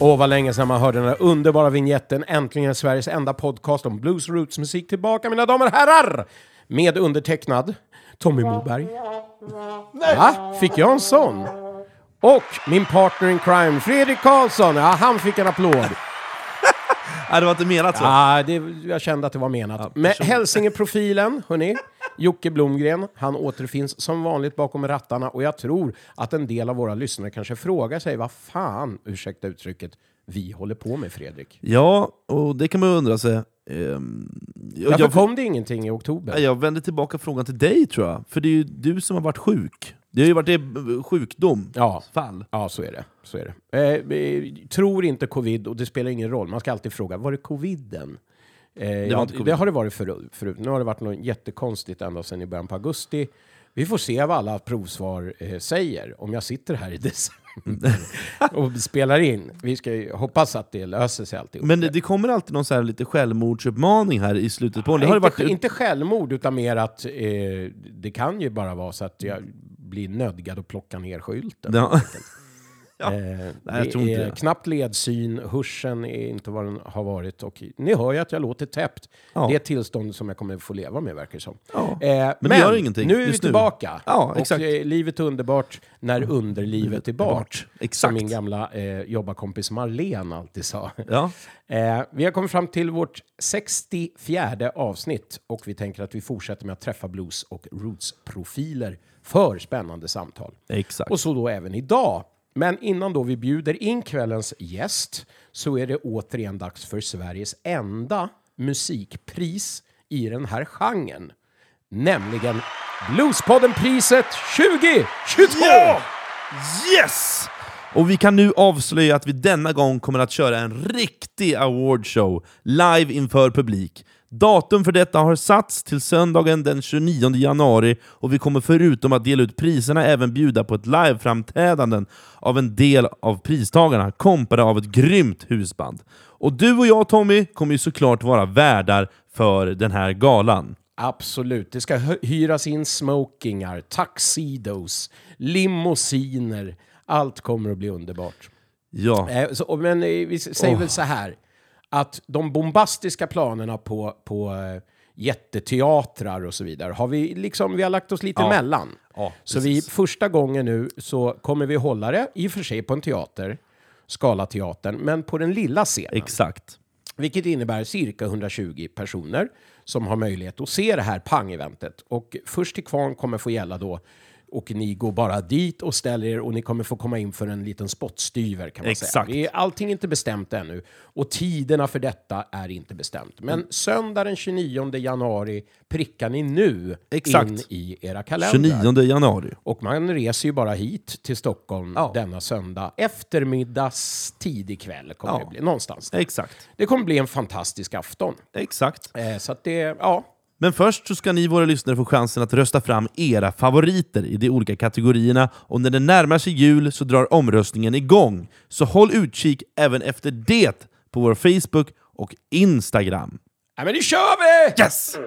Åh, vad länge sedan man hörde den där underbara vignetten. Äntligen är Sveriges enda podcast om blues roots musik tillbaka, mina damer och herrar! Med undertecknad Tommy Moberg. Va? Fick jag en sån? Och min partner in crime, Fredrik Karlsson. Ja, han fick en applåd. Nej, det var inte menat så. Ja, det, jag kände att det var menat. Med Hälsingeprofilen, hörni. Jocke Blomgren, han återfinns som vanligt bakom rattarna och jag tror att en del av våra lyssnare kanske frågar sig vad fan, ursäkta uttrycket, vi håller på med Fredrik. Ja, och det kan man undra sig. Ehm, jag, Varför jag, kom det ingenting i oktober? jag vänder tillbaka frågan till dig tror jag, för det är ju du som har varit sjuk. Det har ju varit eh, sjukdom, Ja. fall. Ja, så är det. Så är det. Eh, eh, tror inte covid, och det spelar ingen roll. Man ska alltid fråga, var det coviden? Eh, ja, det har det varit förut, förut. Nu har det varit något jättekonstigt ända sedan i början på augusti. Vi får se vad alla provsvar eh, säger om jag sitter här i december och spelar in. Vi ska ju hoppas att det löser sig alltihop. Men det, det kommer alltid någon så här lite självmordsuppmaning här i slutet på det Nej, har ju inte, varit, inte självmord, utan mer att eh, det kan ju bara vara så att jag blir nödgad att plocka ner skylten. Ja. Eh, jag det är knappt ledsyn, hörseln är inte vad den har varit och ni hör ju att jag låter täppt. Ja. Det är ett tillstånd som jag kommer få leva med verkar det som. Ja. Eh, men det gör ingenting nu är vi tillbaka. Ja, exakt. Och eh, livet är underbart när underlivet är bart. Exakt. Som min gamla eh, jobbarkompis Marlene alltid sa. Ja. Eh, vi har kommit fram till vårt 64 avsnitt och vi tänker att vi fortsätter med att träffa blues och roots-profiler för spännande samtal. Exakt. Och så då även idag. Men innan då vi bjuder in kvällens gäst så är det återigen dags för Sveriges enda musikpris i den här genren. Nämligen Bluespodden-priset 2022! Yes! Och vi kan nu avslöja att vi denna gång kommer att köra en riktig awardshow live inför publik. Datum för detta har satts till söndagen den 29 januari och vi kommer förutom att dela ut priserna även bjuda på ett liveframträdanden av en del av pristagarna, kompade av ett grymt husband. Och du och jag Tommy kommer ju såklart vara värdar för den här galan. Absolut. Det ska hy- hyras in smokingar, tuxedos, limousiner. Allt kommer att bli underbart. Ja, Eh, så, men eh, vi säger väl så här, att de bombastiska planerna på, på eh, jätteteatrar och så vidare har vi liksom, vi har lagt oss lite Ja. emellan. Ja, så vi, första gången nu så kommer vi hålla det, i och för sig på en teater, Scalateatern, men på den lilla scenen. exakt. Vilket innebär cirka 120 personer som har möjlighet att se det här pang-eventet. Och först till kvarn kommer få gälla då och ni går bara dit och ställer er och ni kommer få komma in för en liten spottstyver kan man Exakt. säga. Det är allting inte bestämt ännu och tiderna för detta är inte bestämt. Men söndag den 29 januari prickar ni nu Exakt. in i era kalendrar. 29 januari. Och man reser ju bara hit till Stockholm Ja. denna söndag. Eftermiddags tidig kväll kommer Ja. det bli. Någonstans. Exakt. Det kommer bli en fantastisk afton. Exakt. Eh, så att det, ja. Men först så ska ni våra lyssnare få chansen att rösta fram era favoriter i de olika kategorierna och när det närmar sig jul så drar omröstningen igång. Så håll utkik även efter det på vår Facebook och Instagram. ja men nu kör vi! Yes!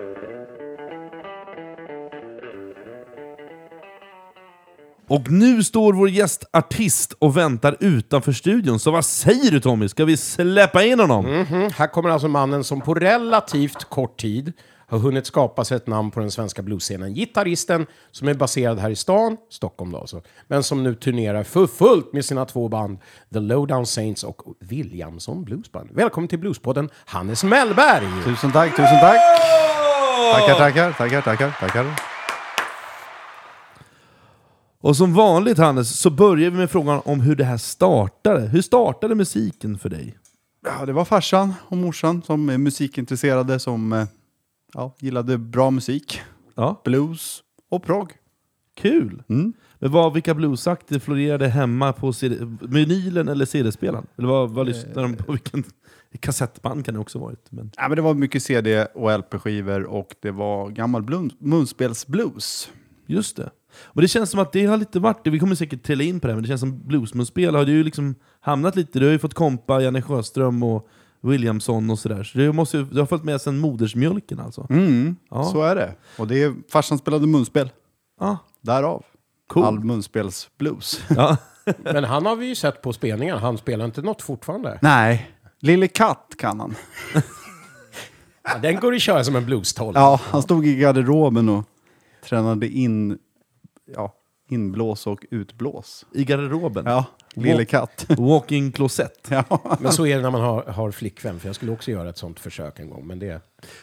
Och nu står vår gästartist och väntar utanför studion, så vad säger du Tommy? Ska vi släppa in honom? Mm, här kommer alltså mannen som på relativt kort tid har hunnit skapa sig ett namn på den svenska bluesscenen. Gitarristen som är baserad här i stan, Stockholm då alltså, men som nu turnerar för fullt med sina två band, The Lowdown Saints och Williamson Bluesband. Välkommen till Bluespodden, Hannes Mellberg! Tusen tack, tusen tack. Tackar, tackar, tackar, tackar, tackar. Och som vanligt Hannes, så börjar vi med frågan om hur det här startade. Hur startade musiken för dig? Ja, det var farsan och morsan som är musikintresserade som eh, ja, gillade bra musik. Ja, Blues och prog. kul! Mm. Men vad, vilka bluesakter florerade hemma på CD, vinylen eller CD-spelaren? Eller vad, vad lyssnade de på? Vilken, kassettband kan det också ha varit. Men, Ja, men det var mycket CD och LP-skivor och det var gammal blun- munspelsblues. just det. Och det känns som att det har lite varit det, vi kommer säkert trilla in på det, men det känns som bluesmunspel har du ju liksom hamnat lite, du har ju fått kompa Janne Sjöström och Williamson och sådär. Så det, måste du har följt med sedan modersmjölken alltså? Mm, Ja. så är det. Och det är, farsan spelade munspel, Ja, därav. Cool. All munspelsblues. ja. Men han har vi ju sett på spelningar. Han spelar inte något fortfarande. Nej, Lille Katt kan han. Ja, den går att köra som en blues-tolv. Ja, han stod i garderoben och tränade in ja, inblås och utblås. I garderoben. Ja, Lille Katt. Walking closet. Ja. Men så är det när man har, har flickvän. För jag skulle också göra ett sånt försök en gång. Men det,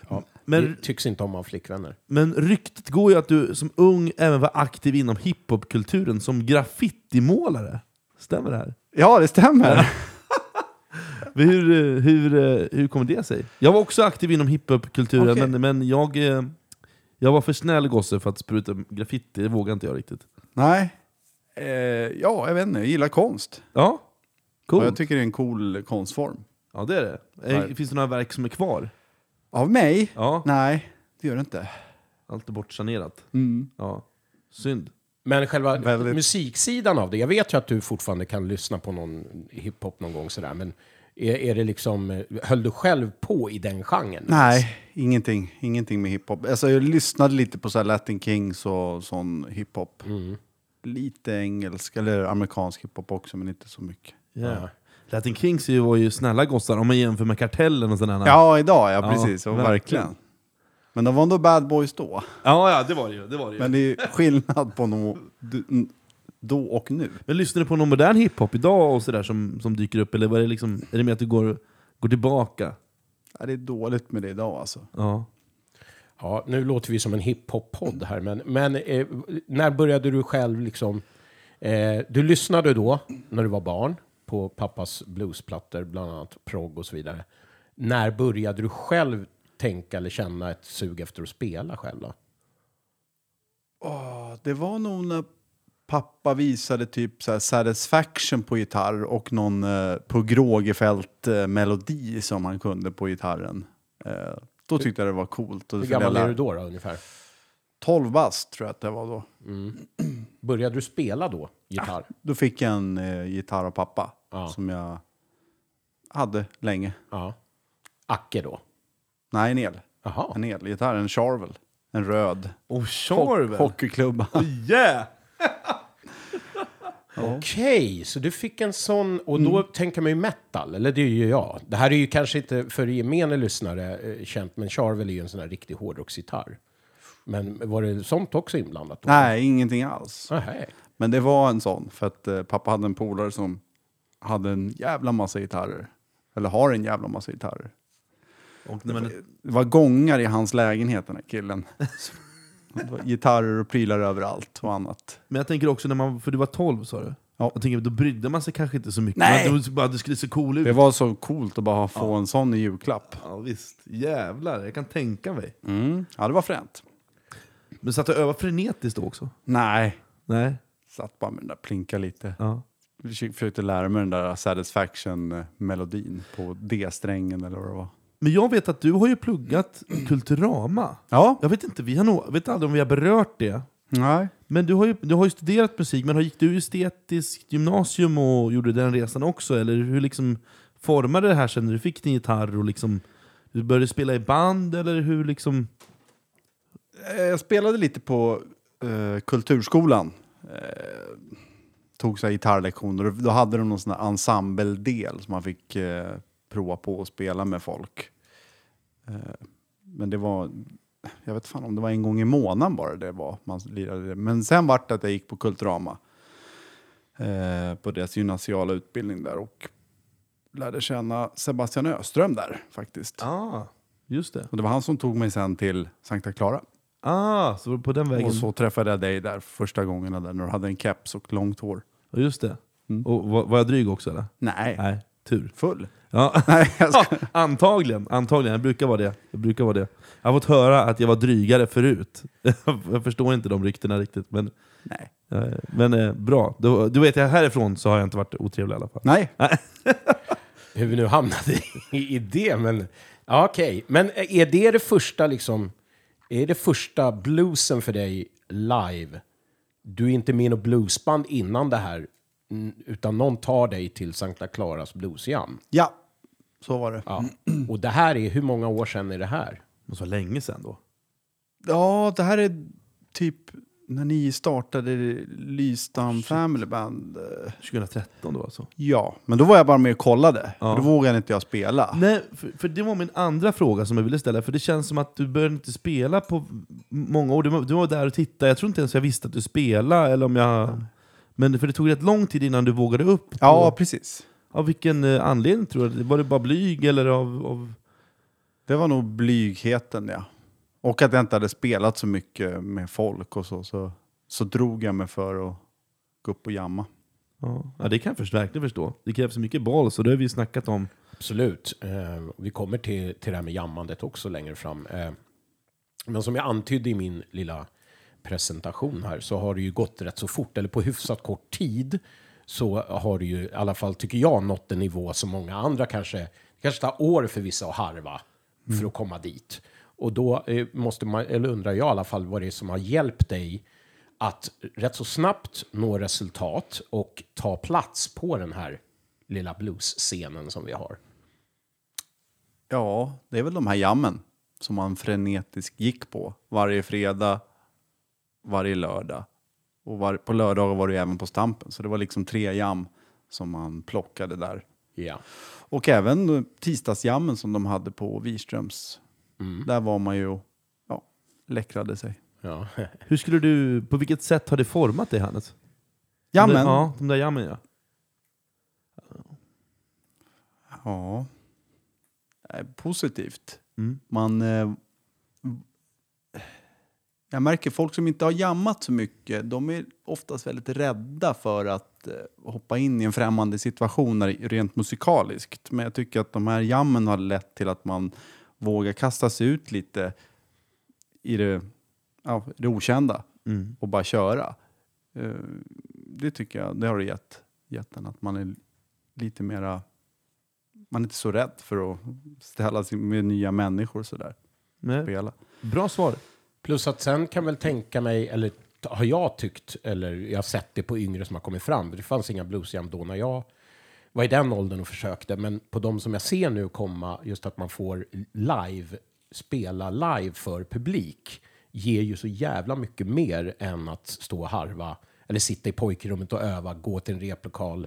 ja, Men- det tycks inte om att ha flickvänner. Men ryktet går ju att du som ung även var aktiv inom hiphopkulturen som graffitimålare. Stämmer det här? ja, det stämmer. Hur, hur, hur kommer det sig? Jag var också aktiv inom hiphopkulturen, Okej. men, men jag, eh, jag var för snäll gosse för att spruta graffiti, det vågade inte jag riktigt. Nej. Eh, ja, jag vet inte. Jag gillar konst. Ja, Och coolt. jag tycker det är en cool konstform. Ja det är det. Eh, Nej. Finns det några verk som är kvar? Av mig? Ja, Nej, det gör det inte. allt är bortsanerat. Mm. Ja, synd. Men själva Väldigt- musiksidan av det. Jag vet ju att du fortfarande kan lyssna på någon hiphop någon gång sådär. Men är, är det liksom, eh, höll du själv på i den genren? Nej, ingenting. Ingenting med hiphop. Alltså, jag lyssnade lite på så här Latin Kings och sån hiphop. Lite engelsk eller amerikansk hiphop också, men inte så mycket. Yeah. Latin Kings var ju snälla gossar om man jämför med Kartellen och sådana. Ja, idag ja, precis. Ja, verkligen. verkligen. Men de var ändå bad boys då. ja, ja det var det ju. Det var det ju. Men det är skillnad på no, då och nu. Men lyssnar du på någon modern hiphop idag och sådär som, som dyker upp? Eller var det liksom, är det mer att du går, går tillbaka? Ja, det är dåligt med det idag alltså. Ja. Ja, nu låter vi som en hiphop-podd här, men, men eh, när började du själv liksom... Eh, du lyssnade då, när du var barn, på pappas bluesplattor, bland annat prog och så vidare. När började du själv tänka eller känna ett sug efter att spela själv då? Oh, det var nog när pappa visade typ så här Satisfaction på gitarr och någon eh, på Grågefält-melodi eh, som han kunde på gitarren. Eh, då tyckte jag det var coolt. Och Hur gammal är du då, då ungefär? 12 bast tror jag att det var då. Började du spela då, gitarr? Då fick jag en eh, gitarr av pappa Ja. som jag hade länge. Ja. Acke då? Nej, en el. Jaha. En elgitarr, en Charvel. En röd. Ho- Charvel! Hockeyklubba. Yeah! Okej, så du fick en sån, och då tänker man ju metal, eller det är ju jag. Det här är ju kanske inte för gemene lyssnare eh, känt, men Charvel är ju en sån här riktig hårdrocksgitarr. Men var det sånt också inblandat? Då? Nej, ingenting alls. Nej. Men det var en sån, för att eh, pappa hade en polare som hade en jävla massa gitarrer. Eller har en jävla massa gitarrer. Och när man, Det var gångar i hans lägenhet, den här killen. Gitarrer och prylar överallt och annat. men jag tänker också, när man, för du var 12 sa du? Ja. Jag tänker, då brydde man sig kanske inte så mycket. Nej. Man, bara, det skulle se cool ut. Det var så coolt att bara få en sån i julklapp. Ja visst, jävlar. Jag kan tänka mig. Mm. Ja, det var fränt. Men satt du och övade frenetiskt då också? Nej, Nej? satt bara med den där plinka lite. Ja. Jag försökte lära mig den där Satisfaction-melodin på D-strängen eller vad det var. Men jag vet att du har ju pluggat Kulturama. Ja, Jag vet inte, vi har nog, vet aldrig om vi har berört det. nej. Men du har ju, du har ju studerat musik, men har- gick du estetiskt gymnasium och gjorde den resan också? Eller hur liksom formade det här sen när du fick din gitarr och liksom du började spela i band? Eller hur liksom... Eh, Jag spelade lite på eh, kulturskolan. Eh, tog så här gitarrlektioner då hade de någon sån här ensemble-del som man fick eh, prova på att spela med folk. Eh, men det var, jag vet fan om det var en gång i månaden bara det var man lirade det. Men sen vart det att jag gick på Kulturama. Eh, på deras gymnasiala utbildning där och lärde känna Sebastian Öström där faktiskt. Ah, just det. Och det var han som tog mig sen till Sankta Clara. Ah, så på den vägen. Och så träffade jag dig där första gången där när du hade en keps och långt hår. Just det. Och var, var jag dryg också eller? Nej, Nej, tur. full. Ja. Nej, jag ska... Ja, antagligen, antagligen. Jag brukar vara det. Jag brukar vara det. Jag har fått höra att jag var drygare förut. jag förstår inte de ryktena riktigt. Men, Nej. eh, men eh, bra. Då, du vet, jag härifrån så har jag inte varit otrevlig i alla fall. Nej. Hur vi nu hamnade i, i det, men... Ja, okej. Men är det det första liksom... Är det första bluesen för dig live? Du är inte med i något bluesband innan det här, utan någon tar dig till Sankta Claras bluesjam. Ja, så var det. Ja. Och det här är, hur många år sedan är det här? Det vara länge sedan då. Ja, det här är typ när ni startade Lystam Family Band. eh, 2013 då alltså. Ja, men då var jag bara med och kollade. Ja. Då vågade inte jag spela. Nej, för, för det var min andra fråga som jag ville ställa, för det känns som att du började inte spela på många år. Du var, du var där och tittade, jag tror inte ens jag visste att du spelade, eller om jag... Men för det tog rätt lång tid innan du vågade upp. På, Ja, precis. Av vilken eh, anledning tror du? Var det bara blyg eller av... av... Det var nog blygheten, ja. Och att jag inte hade spelat så mycket med folk och så. Så, så drog jag mig för att gå upp och jamma. Ja. ja, det kan jag först, verkligen förstå. Det krävs så mycket boll, så det har vi ju snackat om. Absolut. Eh, vi kommer till, till det här med jammandet också längre fram. Eh, men som jag antydde i min lilla presentation här så har det ju gått rätt så fort, eller på hyfsat kort tid så har det ju i alla fall, tycker jag, nått en nivå som många andra kanske, kanske tar år för vissa att harva för att komma dit. Och då eh, måste man, eller undrar jag i alla fall vad det är som har hjälpt dig att rätt så snabbt nå resultat och ta plats på den här lilla bluesscenen som vi har. Ja, det är väl de här jammen som man frenetiskt gick på varje fredag, varje lördag. Och var, på lördagar var det ju även på Stampen, så det var liksom tre jam som man plockade där. Ja. Och även eh, tisdagsjammen som de hade på Wirströms. Där var man ju, ja, läckrade sig. ja. Hur skulle du, på vilket sätt har det format dig Hannes? Jammen? De där, ja, de där jammen ja. Ja. Eh, Positivt. Mm. Man... Jag märker folk som inte har jammat så mycket, de är oftast väldigt rädda för att eh, hoppa in i en främmande situation rent musikaliskt. Men jag tycker att de här jammen har lett till att man vågar kasta sig ut lite i det, ja, det okända Mm. och bara köra. Eh, det tycker jag, det har det gett, gett en, att man är lite mera man är inte så rädd för att ställa sig med nya människor sådär. Nej. Spela. Bra svar. Plus att sen kan väl tänka mig, eller har jag tyckt, eller jag har sett det på yngre som har kommit fram. Det fanns inga bluesjam då när jag var i den åldern och försökte. Men på de som jag ser nu komma, just att man får live, spela live för publik, ger ju så jävla mycket mer än att stå och harva, eller sitta i pojkrummet och öva, gå till en replokal.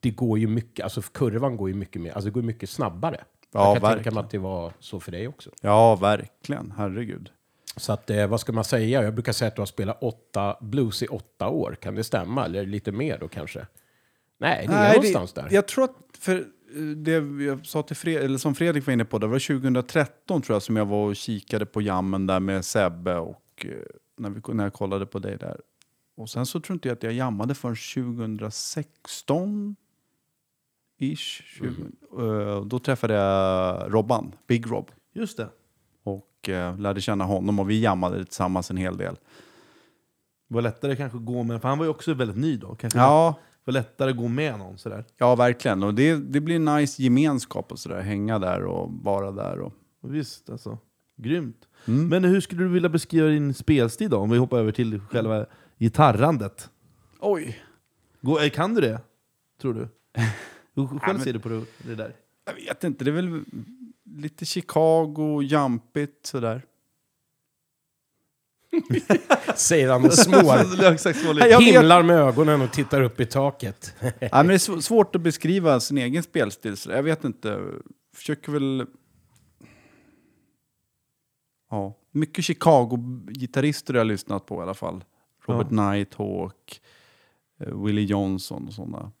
Det går ju mycket, alltså kurvan går ju mycket mer, alltså det går mycket snabbare. Ja, jag kan tänka verkligen. mig att det var så för dig också. Ja, verkligen. Herregud. Så att, eh, vad ska man säga? Jag brukar säga att du har spelat åtta blues i åtta år. Kan det stämma? Eller lite mer då kanske? Nej, det är någonstans där. Jag tror att, för eh, det jag sa till Fred, eller som Fredrik var inne på, det var 2013 tror jag som jag var och kikade på jammen där med Sebbe och eh, när, vi, när jag kollade på dig där. Och sen så tror inte jag att jag jammade förrän 2016 ish. 20, eh, då träffade jag Robban, Big Rob. Just det. Och eh, lärde känna honom och vi jammade tillsammans en hel del. Det var lättare kanske att gå med, för han var ju också väldigt ny då. Kanske Ja, det var lättare att gå med någon sådär. ja verkligen. Och det, det blir nice gemenskap och sådär. Hänga där och vara där. Och... Visst alltså. Grymt. Mm. Men hur skulle du vilja beskriva din spelstil då? Om vi hoppar över till själva gitarrandet. Oj! Gå- eh, Kan du det? Tror du? Hur själv ser du på det där? Jag vet inte, det är väl lite Chicago, jumpigt sådär. Säger han och vet- Himlar med ögonen och tittar upp i taket. Nej, men det är sv- svårt att beskriva sin egen spelstil. Så jag vet inte. Försöker väl... Ja, mycket Chicago-gitarrister har jag lyssnat på i alla fall. Robert Nighthawk, eh, Willie Johnson och sådana.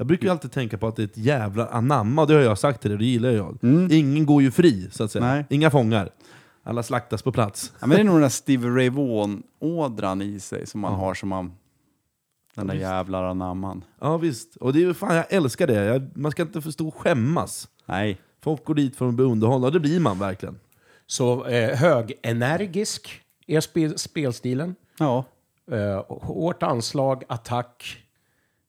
Jag brukar ju alltid tänka på att det är ett jävla anamma, det har jag sagt till dig, det gillar jag. Mm. Ingen går ju fri, så att säga. Nej. Inga fångar. Alla slaktas på plats. Ja, men det är nog den där Stevie Ray Vaughan-ådran i sig som man Ja. har som man... Den där jävlar anamman. Ja visst, och det är, fan, jag älskar det. Jag, man ska inte förstå skämmas. Nej. Folk går dit för att bli underhållna, och det blir man verkligen. Så eh, högenergisk är spel, spelstilen. Ja. Eh, hårt anslag, attack,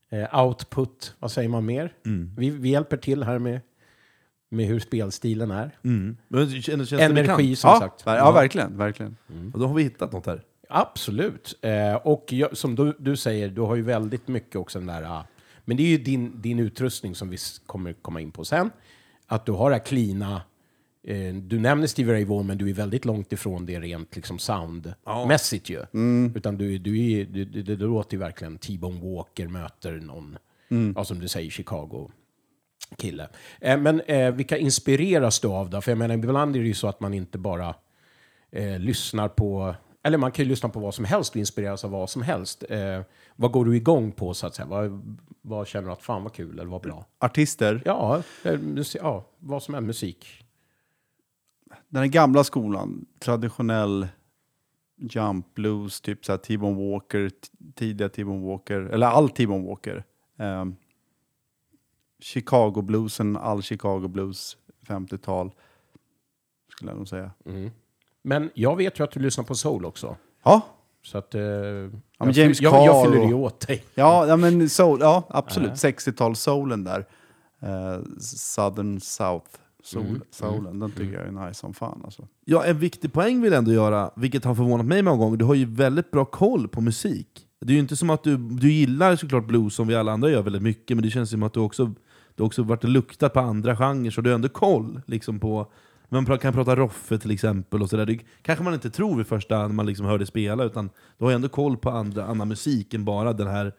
eh, output. Vad säger man mer? Vi, vi hjälper till här med, med hur spelstilen är. Men det känns, känns Energi som Ja, sagt. ver- ja, verkligen. verkligen. Och då har vi hittat något här. Absolut. Eh, och jag, som du, du säger, du har ju väldigt mycket också den där... ah, men det är ju din, din utrustning som vi kommer komma in på sen. Att du har det här cleana, eh, du nämner Stevie Ray Vaughan, men du är väldigt långt ifrån det rent liksom soundmässigt ju. Utan du, du, är, du, det, det låter ju verkligen T-Bone Walker möter någon, ja, som du säger, Chicago kille. Eh, men eh, vilka inspireras du av då? För jag menar, ibland är det ju så att man inte bara eh, lyssnar på... Eller man kan ju lyssna på vad som helst och inspireras av vad som helst. Eh, vad går du igång på så att säga? Vad, vad känner du att fan vad kul eller vad bra? Artister, Ja, eh, ja vad som är musik. Den gamla skolan, traditionell jump blues, typ så här T-Bone Walker, tidiga T-Bone Walker, eller all T-Bone Walker. Um, Chicago bluesen, all Chicago blues, 50-tal, skulle jag nog säga. Mm. Men jag vet ju att du lyssnar på soul också. Ja, Så att... Eh, men jag, James jag, jag Carr fyller ju åt dig. ja, ja men soul, ja absolut, 60-tals-soulen där. Eh, Southern South soul, soulen, den tycker jag är nice som fan alltså. Ja, en viktig poäng vill jag ändå göra, vilket har förvånat mig många gånger. Du har ju väldigt bra koll på musik. Det är ju inte som att du, du gillar såklart blues som vi alla andra gör väldigt mycket, men det känns som att du också, du också varit och luktat på andra genrer, så du har ändå koll liksom, på... Man kan prata Roffe till exempel, och så där. det kanske man inte tror vid första när man liksom hör det spela, utan du har ändå koll på andra, annan musik än bara den här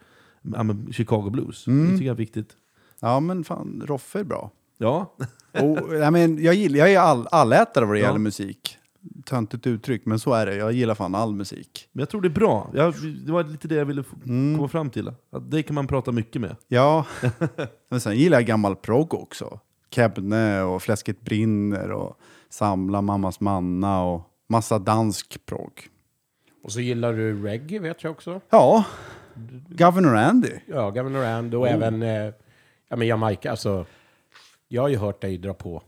Chicago Blues. Det tycker jag är viktigt. Ja men fan, Roffe är bra. Ja, Och, jag, men, jag, gillar, jag är all, allätare vad det Ja. gäller musik. Töntigt uttryck, men så är det. Jag gillar fan all musik. men jag tror det är bra. Jag, det var lite det jag ville Mm. komma fram till. Att det kan man prata mycket med. Ja, men sen gillar jag gammal progg också. Kebne och Fläsket brinner och Samla mammas manna och massa dansk progg. Och så gillar du reggae vet jag också. Ja, Governor Andy. Ja, Governor And och även eh, ja, men Jamaica. Alltså, jag har ju hört dig dra på.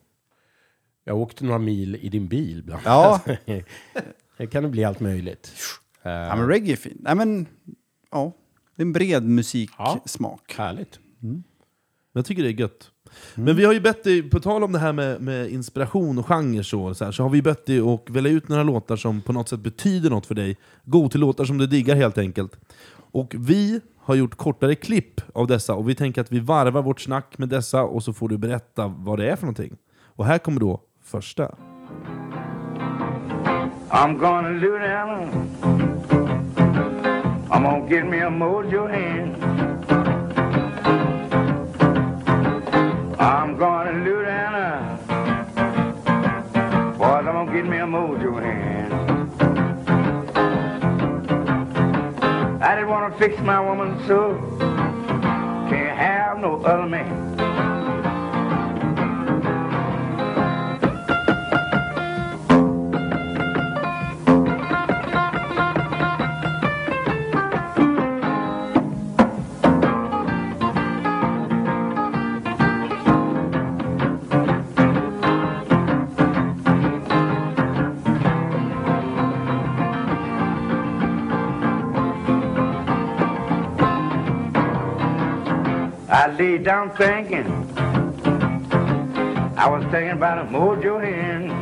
Jag åkte några mil i din bil bland Ja, Det kan det bli allt möjligt. Eh, ja men reggae är fint. Nej men, ja. Det är en bred musiksmak. Härligt. Jag tycker det är gött. Men vi har ju bett dig, på tal om det här med, med inspiration och genre så, så, här, så har vi bett dig att välja ut några låtar som på något sätt betyder något för dig. Gå till låtar som du diggar helt enkelt. Och vi har gjort kortare klipp av dessa och vi tänker att vi varvar vårt snack med dessa och så får du berätta vad det är för någonting. Och här kommer då första. I'm gonna do that. I'm gonna get me a mojo hand. I'm gonna do that. Boys, I'm gonna get me a mojo hand. I just wanna fix my woman so can't have no other man. I lay down thinking. I was thinking about a mojo hand.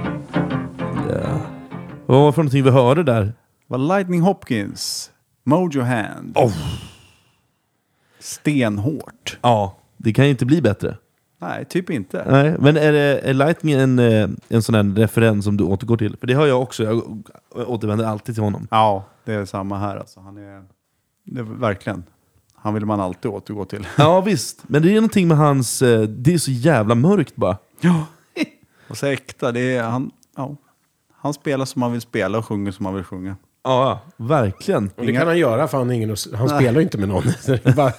Vad var det för någonting vi hörde där? var Lightning Hopkins, Mojo Hand. Stenhårt. Ja, det kan ju inte bli bättre. Nej, typ inte. Nej, men är, det, är Lightning en, eh, en sån här referens som du återgår till? För det har jag också, jag återvänder alltid till honom. Ja, det är samma här alltså. Han är, det är verkligen. Han vill man alltid återgå till. Ja visst, men det är någonting med hans... eh, Det är så jävla mörkt bara. Ja. Och så äkta, det är han, ja. Han spelar som han vill spela och sjunger som han vill sjunga. Ja, verkligen. Och det kan han göra för han, är ingen, att- han spelar ju inte med någon. Så det är bara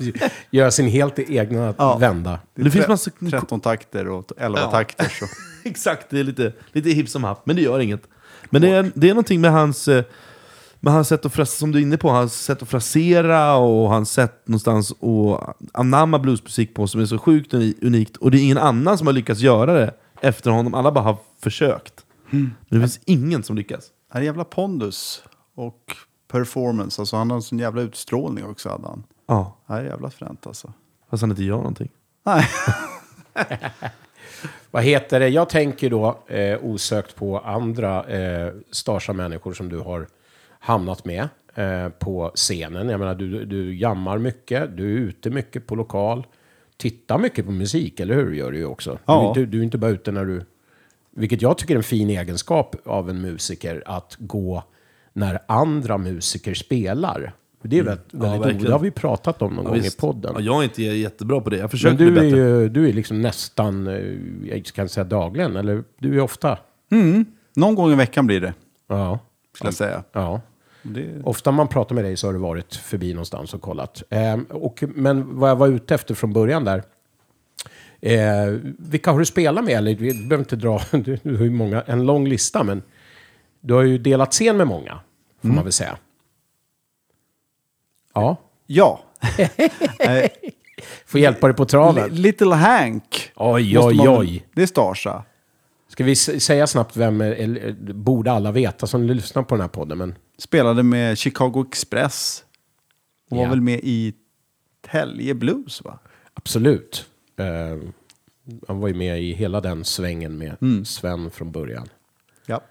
göra sin helt egna Ja. vända. Det, är Det finns tre- massa- 13 takter och 11 Ja. takter. Så. Exakt, det är lite, lite hipp som happ, men det gör inget. Men det är, det är någonting med hans, eh, med hans sätt att frasera, som du är inne på, hans sätt att frasera och hans sätt någonstans att anamma bluesmusik på som är så sjukt uni- unikt. Och det är ingen annan som har lyckats göra det efter honom, alla bara har försökt. Men det finns ingen som lyckas. Han är jävla pondus och performance. Alltså han har en sån jävla utstrålning också. Hade han. Ja, Det är jävla fränt alltså. fast han inte gör någonting. Nej. Vad heter det? Jag tänker då eh, osökt på andra eh, starsa människor som du har hamnat med eh, på scenen. Jag menar, du, du jammar mycket, du är ute mycket på lokal. Tittar mycket på musik, eller hur? Gör du ju också. Ja. Du, är inte- du är inte bara ute när du Vilket jag tycker är en fin egenskap av en musiker, att gå när andra musiker spelar. Det är väldigt, väldigt verkligen. o- Det har vi pratat om någon gång Visst. i podden. Ja, jag är inte jättebra på det. Jag Men försöker bli du är bättre. ju du är liksom nästan, eh, jag inte säga dagligen, eller du är ofta. Någon gång i veckan blir det, Ja. skulle jag säga. ja. Det, Ofta man pratar med dig så har du varit förbi någonstans och kollat. Ehm, och, men vad jag var ute efter från början där. Eh, vilka har du spelat med? Eller, vi behöver inte dra, du, du har ju många, en lång lista, men du har ju delat scen med många, får man väl säga. Ja, ja. Eh, får hjälpa dig på traven. Li- Little Hank. Oj, måste oj, man- oj. Det är Starsa. Ska vi säga snabbt vem, eller borde alla veta som lyssnar på den här podden, men Spelade med Chicago Express. Och var Ja. väl med i Tälje Blues va? absolut. Eh, han var ju med i hela den svängen med Sven från början. Ja.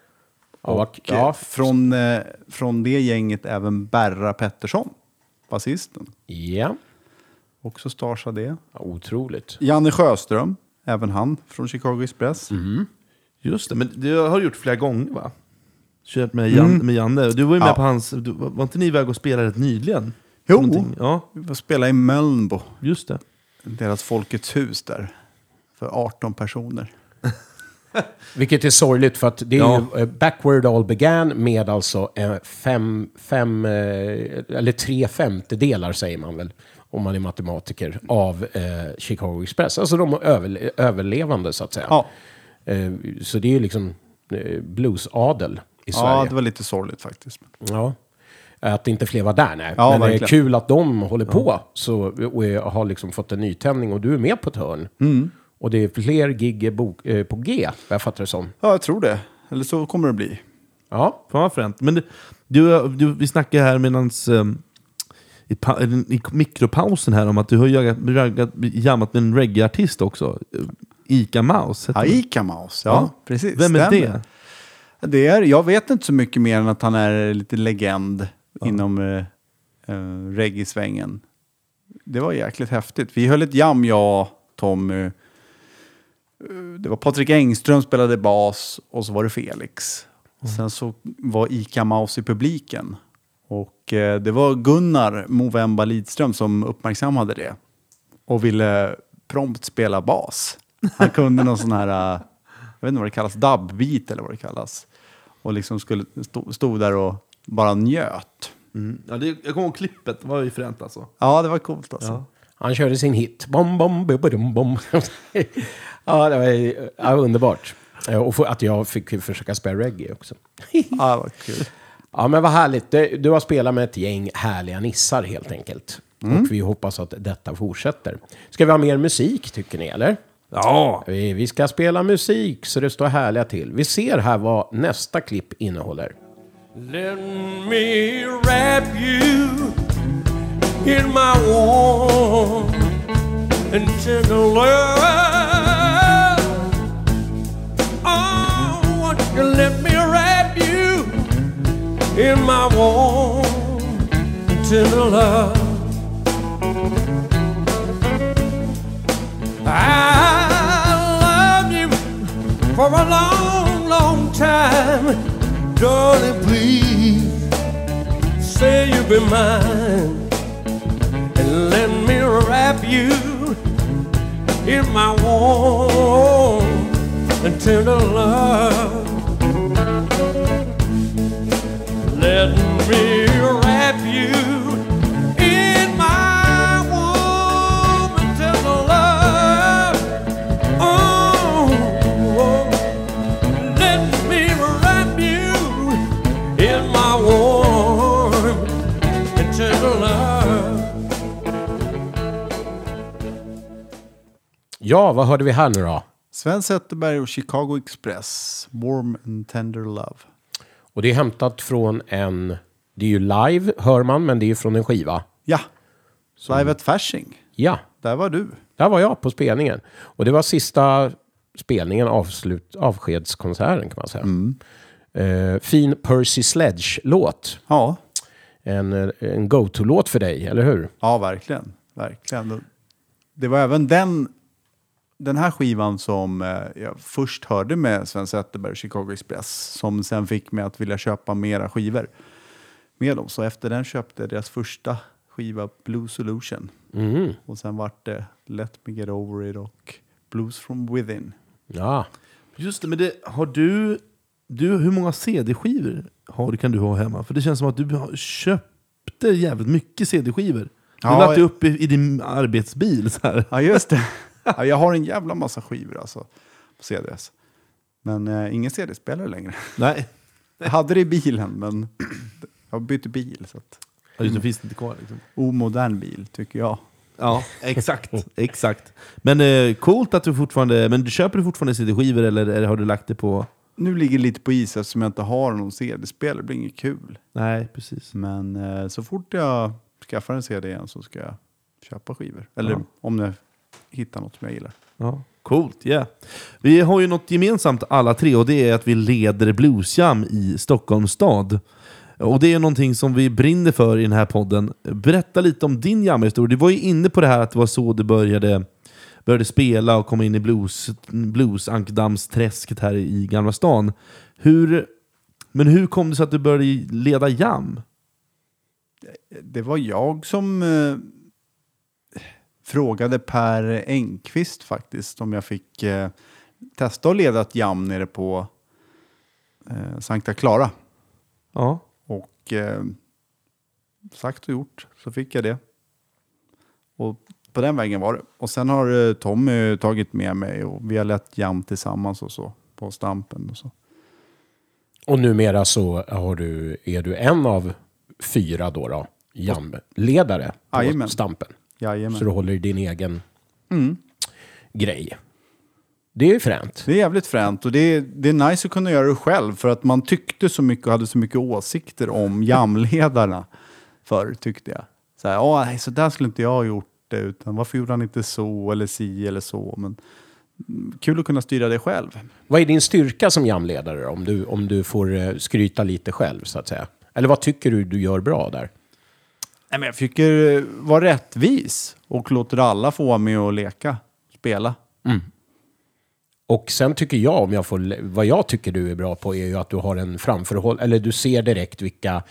Ja, Och ja, eh, från, eh, från det gänget även Berra Pettersson, basisten. ja. Också Starsa det. otroligt. Janne Sjöström, även han från Chicago Express. Just det, men det har du gjort flera gånger va? Kört med, Jan, med Janne. Du var ju med Ja. på hans... Du, var inte ni iväg och spelade rätt nyligen? Jo. Någonting? Ja, Vi får spela i Mölnbo, just det. deras Folkets hus där. För 18 personer. Vilket är sorgligt för att det är Ja. ju, eh, Backward All Began med alltså eh, fem, fem eh, eller tre femtedelar säger man väl, om man är matematiker, av eh, Chicago Express. Alltså de överle- överlevande så att säga. Ja, så det är ju liksom eh, bluesadel i ja Sverige. det var lite sorgligt faktiskt. Ja. Att inte fler var där, nej. Ja, Men det är verkligen. kul att de håller på så, och har liksom fått en nytändning och du är med på ett hörn. Mm. Och det är fler gig eh, på G, vad jag fattar det som. Ja, jag tror det. Eller så kommer det bli. Ja, Fan vad fränt. Men du, du, vi snackade här medans, um, i, i mikropausen här om att du har jagat, raggat, jammat med en reggae-artist också. Eh, Ica heter han. Aika Maus, ja, precis. Vem är stämmer. det? det är, jag vet inte så mycket mer än att han är lite legend inom uh, reggae-svängen. Det var jäkligt häftigt. Vi höll ett jam, jag, Tommy. Eh, Det var Patrik Engström spelade bas och så var det Felix. Sen så var Ica Maus i publiken. Och eh, det var Gunnar Movemba Lidström som uppmärksammade det. Och ville prompt spela bas. Han kunde någon sån här, eh, jag vet inte vad det kallas, dubbbeat eller vad det kallas. Och liksom skulle, stod, stod där och bara njöt. Mm. Ja, det, jag kommer ihåg klippet, det var ju fränt alltså. Ja, det var coolt alltså. Ja. han körde sin hit. Bom, bom, bom, bom, bom. ja, det var ja, underbart. Eh, Och att jag fick försöka spela reggae också. Ja, det var kul. Ja, men vad härligt. Du, du har spelat med ett gäng härliga nissar helt enkelt. Och vi hoppas att detta fortsätter. Ska vi ha mer musik tycker ni, eller? Ja! Vi, vi ska spela musik så det står härliga till. Vi ser här vad nästa klipp innehåller. Let me wrap you in my warm and tender love. Oh, won't you let me wrap you in my warm and tender love? I for a long, long time. Darling, please say you'll be mine and let me wrap you in my warm and tender love. Let me wrap you Ja, vad hörde vi här nu då? Sven Zetterberg och Chicago Express, Warm and Tender Love. Och det är hämtat från en... Det är ju live, hör man, men det är ju från en skiva. Ja, Live at Fasching. Ja, Där var du. där var jag på spelningen. Och det var sista spelningen, avslut, avskedskonserten kan man säga. Eh, fin Percy Sledge-låt. Ja, En, en go-to-låt för dig, eller hur? ja verkligen. verkligen. Det var även den den här skivan som eh, jag först hörde med Sven Zetterberg, Chicago Express, som sen fick mig att vilja köpa mera skivor med dem. Så efter den köpte jag deras första skiva Blue Solution. Mm. Och sen vart det Let Me Get Over It och Blues From Within. Ja. Just det, men det, har du, du... Hur många CD-skivor har, kan du ha hemma? För det känns som att du köpte jävligt mycket CD-skivor. Du Ja, jag- upp i, i din arbetsbil så här. Ja, just det. ja, jag har en jävla massa skivor alltså på CDs. Men eh, ingen CD-spelare längre. Nej, Jag hade det i bilen, men jag bytte bil. Så att, Ja, just det finns inte kvar. Liksom. omodern bil, tycker jag. Ja, exakt. exakt. Men eh, coolt att du fortfarande... Men du köper du fortfarande CD-skivor eller, eller har du lagt det på... Nu ligger det lite på is eftersom jag inte har någon CD-spelare. Det blir inget kul. Nej, precis. Men eh, så fort jag skaffar en CD igen så ska jag köpa skivor. Eller Ja. om jag hittar något som jag gillar. Ja, coolt, yeah. Vi har ju något gemensamt alla tre och det är att vi leder Bluesjam i Stockholms stad. Och det är någonting som vi brinner för i den här podden. Berätta lite om din jamhistoria. Du var ju inne på det här att det var så du började, började spela och komma in i blues, blues-ankdammsträsket här i Gamla stan. Hur, men hur kom det sig att du började leda jam? Det var jag som eh, frågade Per Engqvist faktiskt om jag fick eh, testa att leda ett jam nere på eh, Sankta Clara. Ja. Och eh, sagt och gjort så fick jag det. Och på den vägen var det. Och sen har eh, Tommy tagit med mig och vi har lett jam tillsammans och så på Stampen och så. Och numera så har du, är du en av fyra då, då jamledare på Jajamän. Stampen. Jajamän. Så du håller i din egen Mm. grej. Det är fränt. Det är jävligt fränt och det är, det är nice att kunna göra det själv för att man tyckte så mycket och hade så mycket åsikter om jamledarna förr tyckte jag. Så här, "Åh, så där skulle inte jag ha gjort det utan varför gjorde han inte så eller si eller så. Men kul att kunna styra det själv. Vad är din styrka som jamledare om du, om du får eh, skryta lite själv så att säga? Eller vad tycker du du gör bra där? Nej, men jag tycker eh, vara rättvis och låter alla få vara med och leka, spela. Mm. Och sen tycker jag, om jag får, vad jag tycker du är bra på är ju att du har en framförhåll, eller du ser direkt vilka,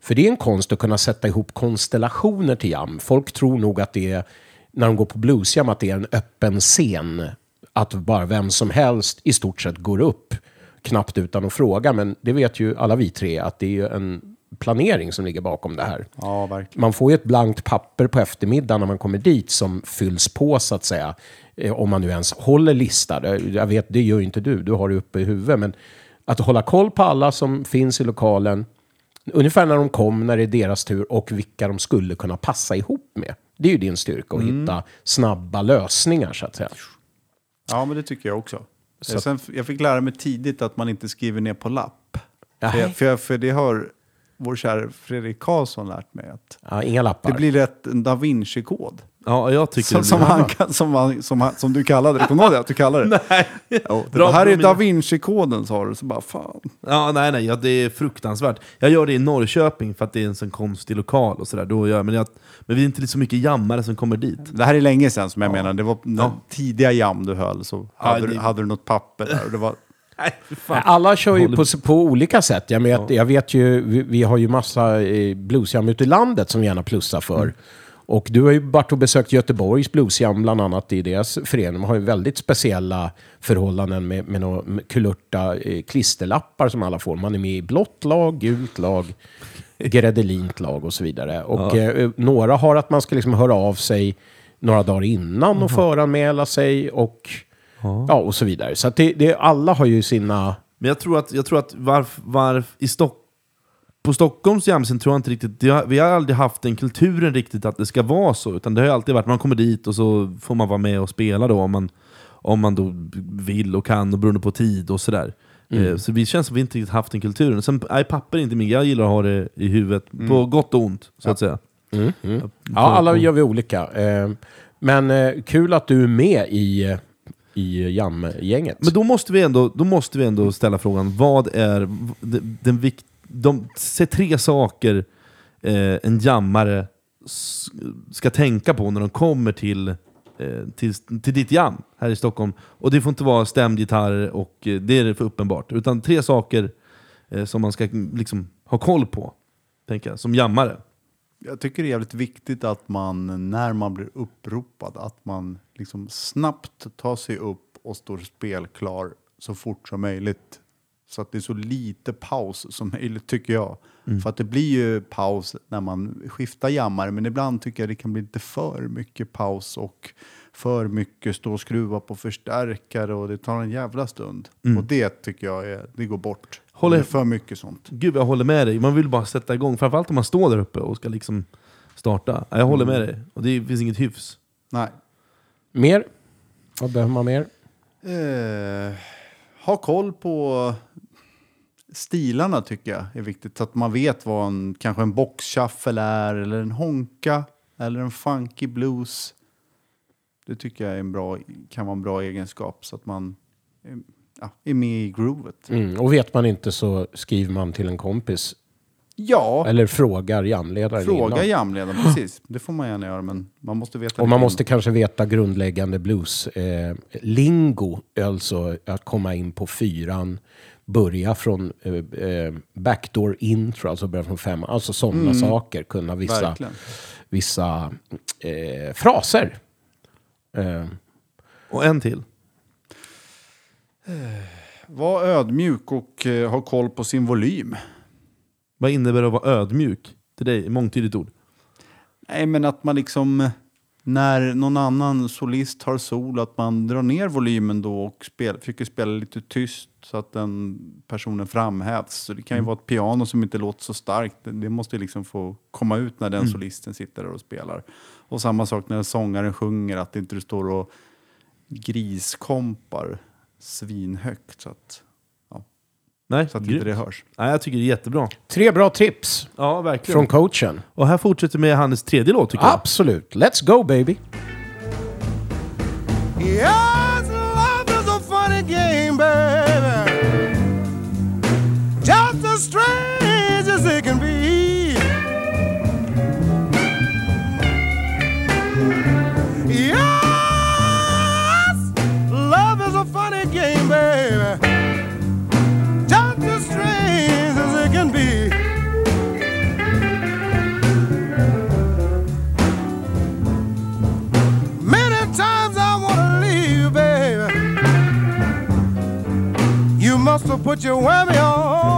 för det är en konst att kunna sätta ihop konstellationer till jam. Folk tror nog att det är, när de går på bluesjam, att det är en öppen scen. Att bara vem som helst i stort sett går upp, knappt utan att fråga. Men det vet ju alla vi tre, att det är ju en planering som ligger bakom det här. Ja, verkligen. Man får ju ett blankt papper på eftermiddagen när man kommer dit som fylls på så att säga. Eh, Om man nu ens håller lista. Det- Jag vet, det gör ju inte du. Du har det uppe i huvudet. Men att hålla koll på alla som finns i lokalen. Ungefär när de kom, när det är deras tur och vilka de skulle kunna passa ihop med. Det är ju din styrka att hitta snabba lösningar så att säga. Ja, men det tycker jag också. Så- Sen, jag fick lära mig tidigt att man inte skriver ner på lapp. För, jag, för, jag, för det har vår kära Fredrik Karlsson lärt mig. att Ja, inga lappar. Det blir rätt en da Vinci-kod. Ja, jag tycker Som, det som, han, som, han, som, han, som du kallade det. Kommer du ihåg det? Att du kallade det? Nej. Jo, det Bra, här är da Vinci-koden sa du. Så bara fan. Ja, nej, nej, ja, det är fruktansvärt. Jag gör det i Norrköping för att det är en sån konstig lokal och sådär. Men, jag, men vi är inte så mycket jammare som kommer dit. Det här är länge sedan som jag menar. Det var Ja. tidiga jam du höll. Så hade, det- du, hade du något papper där. Och det var, Nej, Alla kör ju på, på olika sätt. Jag vet, jag vet ju, vi, vi har ju massa eh, bluesjam ute i landet som gärna plussar för. Mm. Och du har ju varit och besökt Göteborgs bluesjam bland annat i deras förening. De har ju väldigt speciella förhållanden med, med några med kulörta eh, klisterlappar som alla får. Man är med i blått lag, gult lag, gredelint lag och så vidare. Och eh, några har att man ska liksom höra av sig några dagar innan och föranmäla sig och, ja, och så vidare. Så att det, det, alla har ju sina... Men jag tror att, jag tror att varf, varf, i Stock, på Stockholms jamsen tror jag inte riktigt, har, vi har aldrig haft den kulturen riktigt att det ska vara så. Utan det har alltid varit, man kommer dit och så får man vara med och spela då om man, om man då vill och kan och beroende på tid och sådär. Eh, Så det känns som att vi inte riktigt haft den kulturen. Sen, nej, papper är inte min jag gillar att ha det i huvudet, på gott och ont så att säga. Ja, alla gör vi olika. Eh, Men eh, kul att du är med i, i jam-gänget. Men då måste vi ändå, då måste vi ändå ställa frågan, vad är den, den vikt, de, se tre saker eh, en jammare ska tänka på när de kommer till eh, till, till ditt jam här i Stockholm. Och det får inte vara stämgitarrer och eh, det är det för uppenbart. Utan tre saker eh, som man ska liksom, ha koll på, tänker jag, som jammare. Jag tycker det är jävligt viktigt att man, när man blir uppropad, att man liksom snabbt tar sig upp och står spelklar så fort som möjligt. Så att det är så lite paus som möjligt tycker jag. För att det blir ju paus när man skiftar jammare, men ibland tycker jag det kan bli lite för mycket paus och för mycket stå och skruva på förstärkare och det tar en jävla stund. Och det tycker jag är, det går bort. Håller- Det är för mycket sånt. Gud, jag håller med dig. Man vill bara sätta igång. Framförallt om man står där uppe och ska liksom starta. Ja, Jag håller med dig. Och det finns inget hyfs. Nej. Mer? Vad behöver man mer? Eh, ha koll på stilarna tycker jag är viktigt. Så att man vet vad en, kanske en boxshuffle är, eller en honka, eller en funky blues. Det tycker jag är en bra, kan vara en bra egenskap så att man är, ja, är med i groovet. Mm. Och vet man inte så skriver man till en kompis. Ja, Eller frågar jamledaren fråga innan. jamledaren, precis. Det får man gärna göra, men man måste veta Och man måste kanske veta grundläggande blues. Eh, lingo, alltså att komma in på fyran. Börja från eh, eh, backdoor intro, alltså börja från femman. Alltså sådana saker. Kunna vissa, Verkligen. vissa eh, fraser. Eh, Och en till. Var ödmjuk och eh, ha koll på sin volym. Vad innebär det att vara ödmjuk? Till dig, mångtydigt ord. Nej, men att man liksom när någon annan solist har sol, att man drar ner volymen då och spel, försöker spela lite tyst så att den personen framhävs. Så det kan ju vara ett piano som inte låter så starkt. Det, måste liksom få komma ut när den solisten sitter där och spelar. Och samma sak när sångaren sjunger, att inte du står och griskompar svinhögt så att, ja, Nej, så att inte grymt. det hörs. Nej, jag tycker det är jättebra. tre bra tips Ja, verkligen. från coachen. Och här fortsätter med Hannes tredje låt tycker jag. Absolut. Let's go baby. Yes, put your whammy on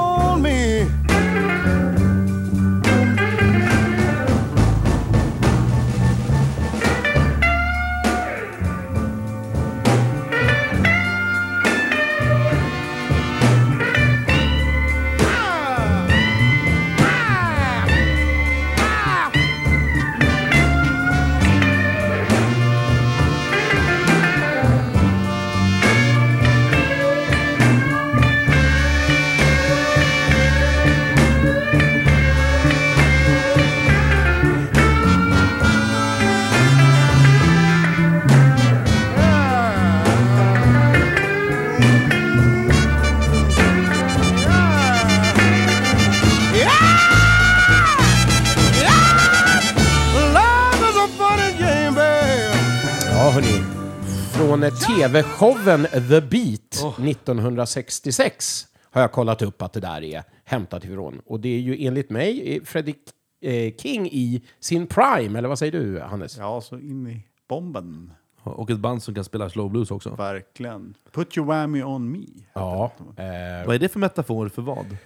Från eh, tv-showen The Beat 1966 har jag kollat upp att det där är hämtat ifrån. Och det är ju enligt mig eh, Freddie eh, King i sin prime, eller vad säger du Hannes? Ja, så in i bomben. Och ett band som kan spela slow blues också. Verkligen. Put your whammy on me. Ja. Eh, Vad är det för metafor för vad?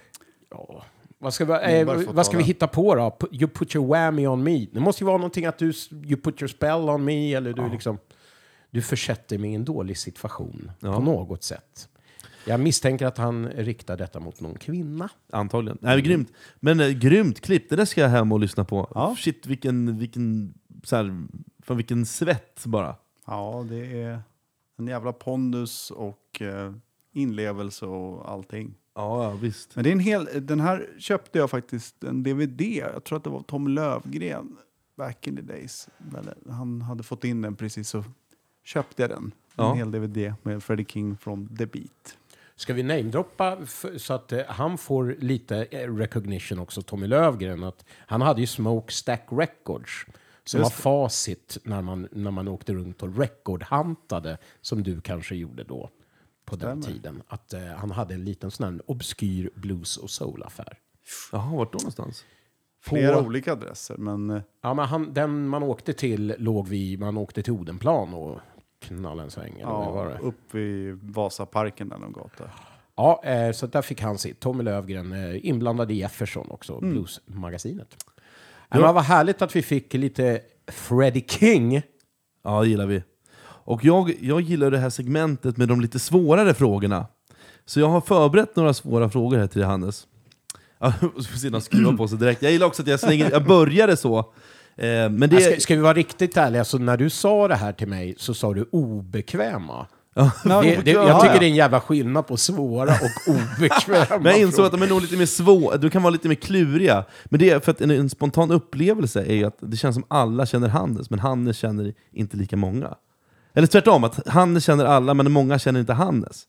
ja. Vad ska, vi, eh, vad ska vi hitta på då? You put your whammy on me. Det måste ju vara någonting att du, you put your spell on me, eller du liksom... Du försätter mig i en dålig situation Ja. på något sätt. Jag misstänker att han riktar detta mot någon kvinna. Antagligen. Nej, men grymt. Men eh, grymt klipp, det där ska jag hem och lyssna på. Ja. Shit, vilken, vilken, så här, fan, vilken svett bara. Ja, det är en jävla pondus och eh, inlevelse och allting. Ja, visst. Men det är en hel, den här köpte jag faktiskt en DVD. Jag tror att det var Tom Lövgren back in the days. Han hade fått in den precis så köpte jag den. Ja. En hel DVD med Freddie King från The Beat. Ska vi namedroppa så att eh, han får lite eh, recognition också, Tommy Lövgren? Att han hade ju Smokestack Records som Just var facit när man, när man åkte runt och recordhantade, som du kanske gjorde då på den tiden. Att eh, han hade en liten sån här obskyr blues och soul-affär. Jaha, vart då någonstans? Flera olika adresser, men eh, Ja, men han, den man åkte till låg vi, man åkte till Odenplan och knallade en sväng. Eller vad var ja, det? upp vid Vasaparken där någon gata. Ja, eh, så där fick han sitt. Tommy Lövgren eh, inblandad i Jefferson också, Bluesmagasinet. Ja. Men vad härligt att vi fick lite Freddie King. Ja, det gillar vi. Och jag, jag gillar det här segmentet med de lite svårare frågorna. Så jag har förberett några svåra frågor här till Hannes. Ja, så de skruvar på sig direkt. Jag gillar också att jag, slänger, jag började så. Eh, men det, Ska, ska vi vara riktigt ärliga, så när du sa det här till mig så sa du obekväma. Ja. Det, det, jag tycker det är en jävla skillnad på svåra och obekväma. Men jag insåg att de är nog lite mer svåra, du kan vara lite mer kluriga. Men det är för att en, en spontan upplevelse är ju att det känns som alla känner Hannes, men Hannes känner inte lika många. Eller tvärtom, att Hannes känner alla, men många känner inte Hannes.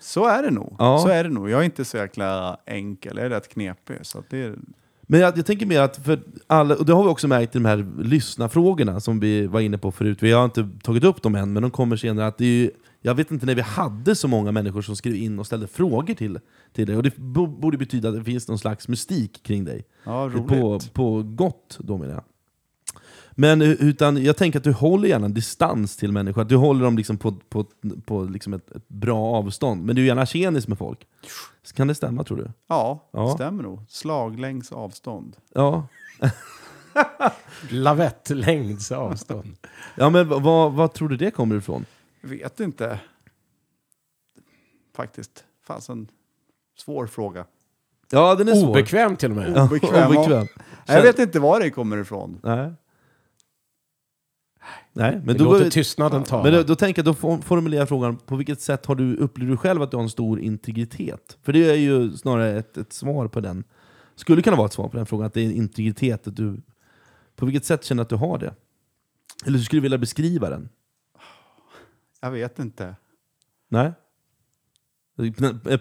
Så är det nog. Ja. Så är det nog. Jag är inte så jäkla enkel, jag är rätt knepig. Så det är, Men jag, jag tänker mer att, för alla, och det har vi också märkt i de här lyssnarfrågorna som vi var inne på förut, vi har inte tagit upp dem än, men de kommer senare. Att det är ju, jag vet inte när vi hade så många människor som skrev in och ställde frågor till, till dig, och det bo- borde betyda att det finns någon slags mystik kring dig. ja, roligt. På, på gott då menar jag. Men utan, jag tänker att du håller gärna en distans till människor, att du håller dem liksom på, på, på liksom ett, ett bra avstånd. Men du är gärna tjenis med folk. Kan det stämma tror du? Ja, Ja. stämmer nog. Slaglängds avstånd. Ja. Lavettlängds avstånd. Ja men vad- vad, vad tror du det kommer ifrån? Vet inte. Faktiskt. Fasen. Svår fråga. Ja den är svår. Obekväm till och med. Ja, Obekväm, obekväm. Jag vet inte var det kommer ifrån. Nej. Nej, men Men då, låter tystnaden tala. men då, då tänker jag, då for- formulerar jag frågan, på vilket sätt har du, upplever du själv att du har en stor integritet? För det är ju snarare ett, ett svar på den. Skulle kunna vara ett svar på den frågan, att det är integritet. Att du, på vilket sätt känner du att du har det? Eller hur skulle du vilja beskriva den? Jag vet inte. Nej?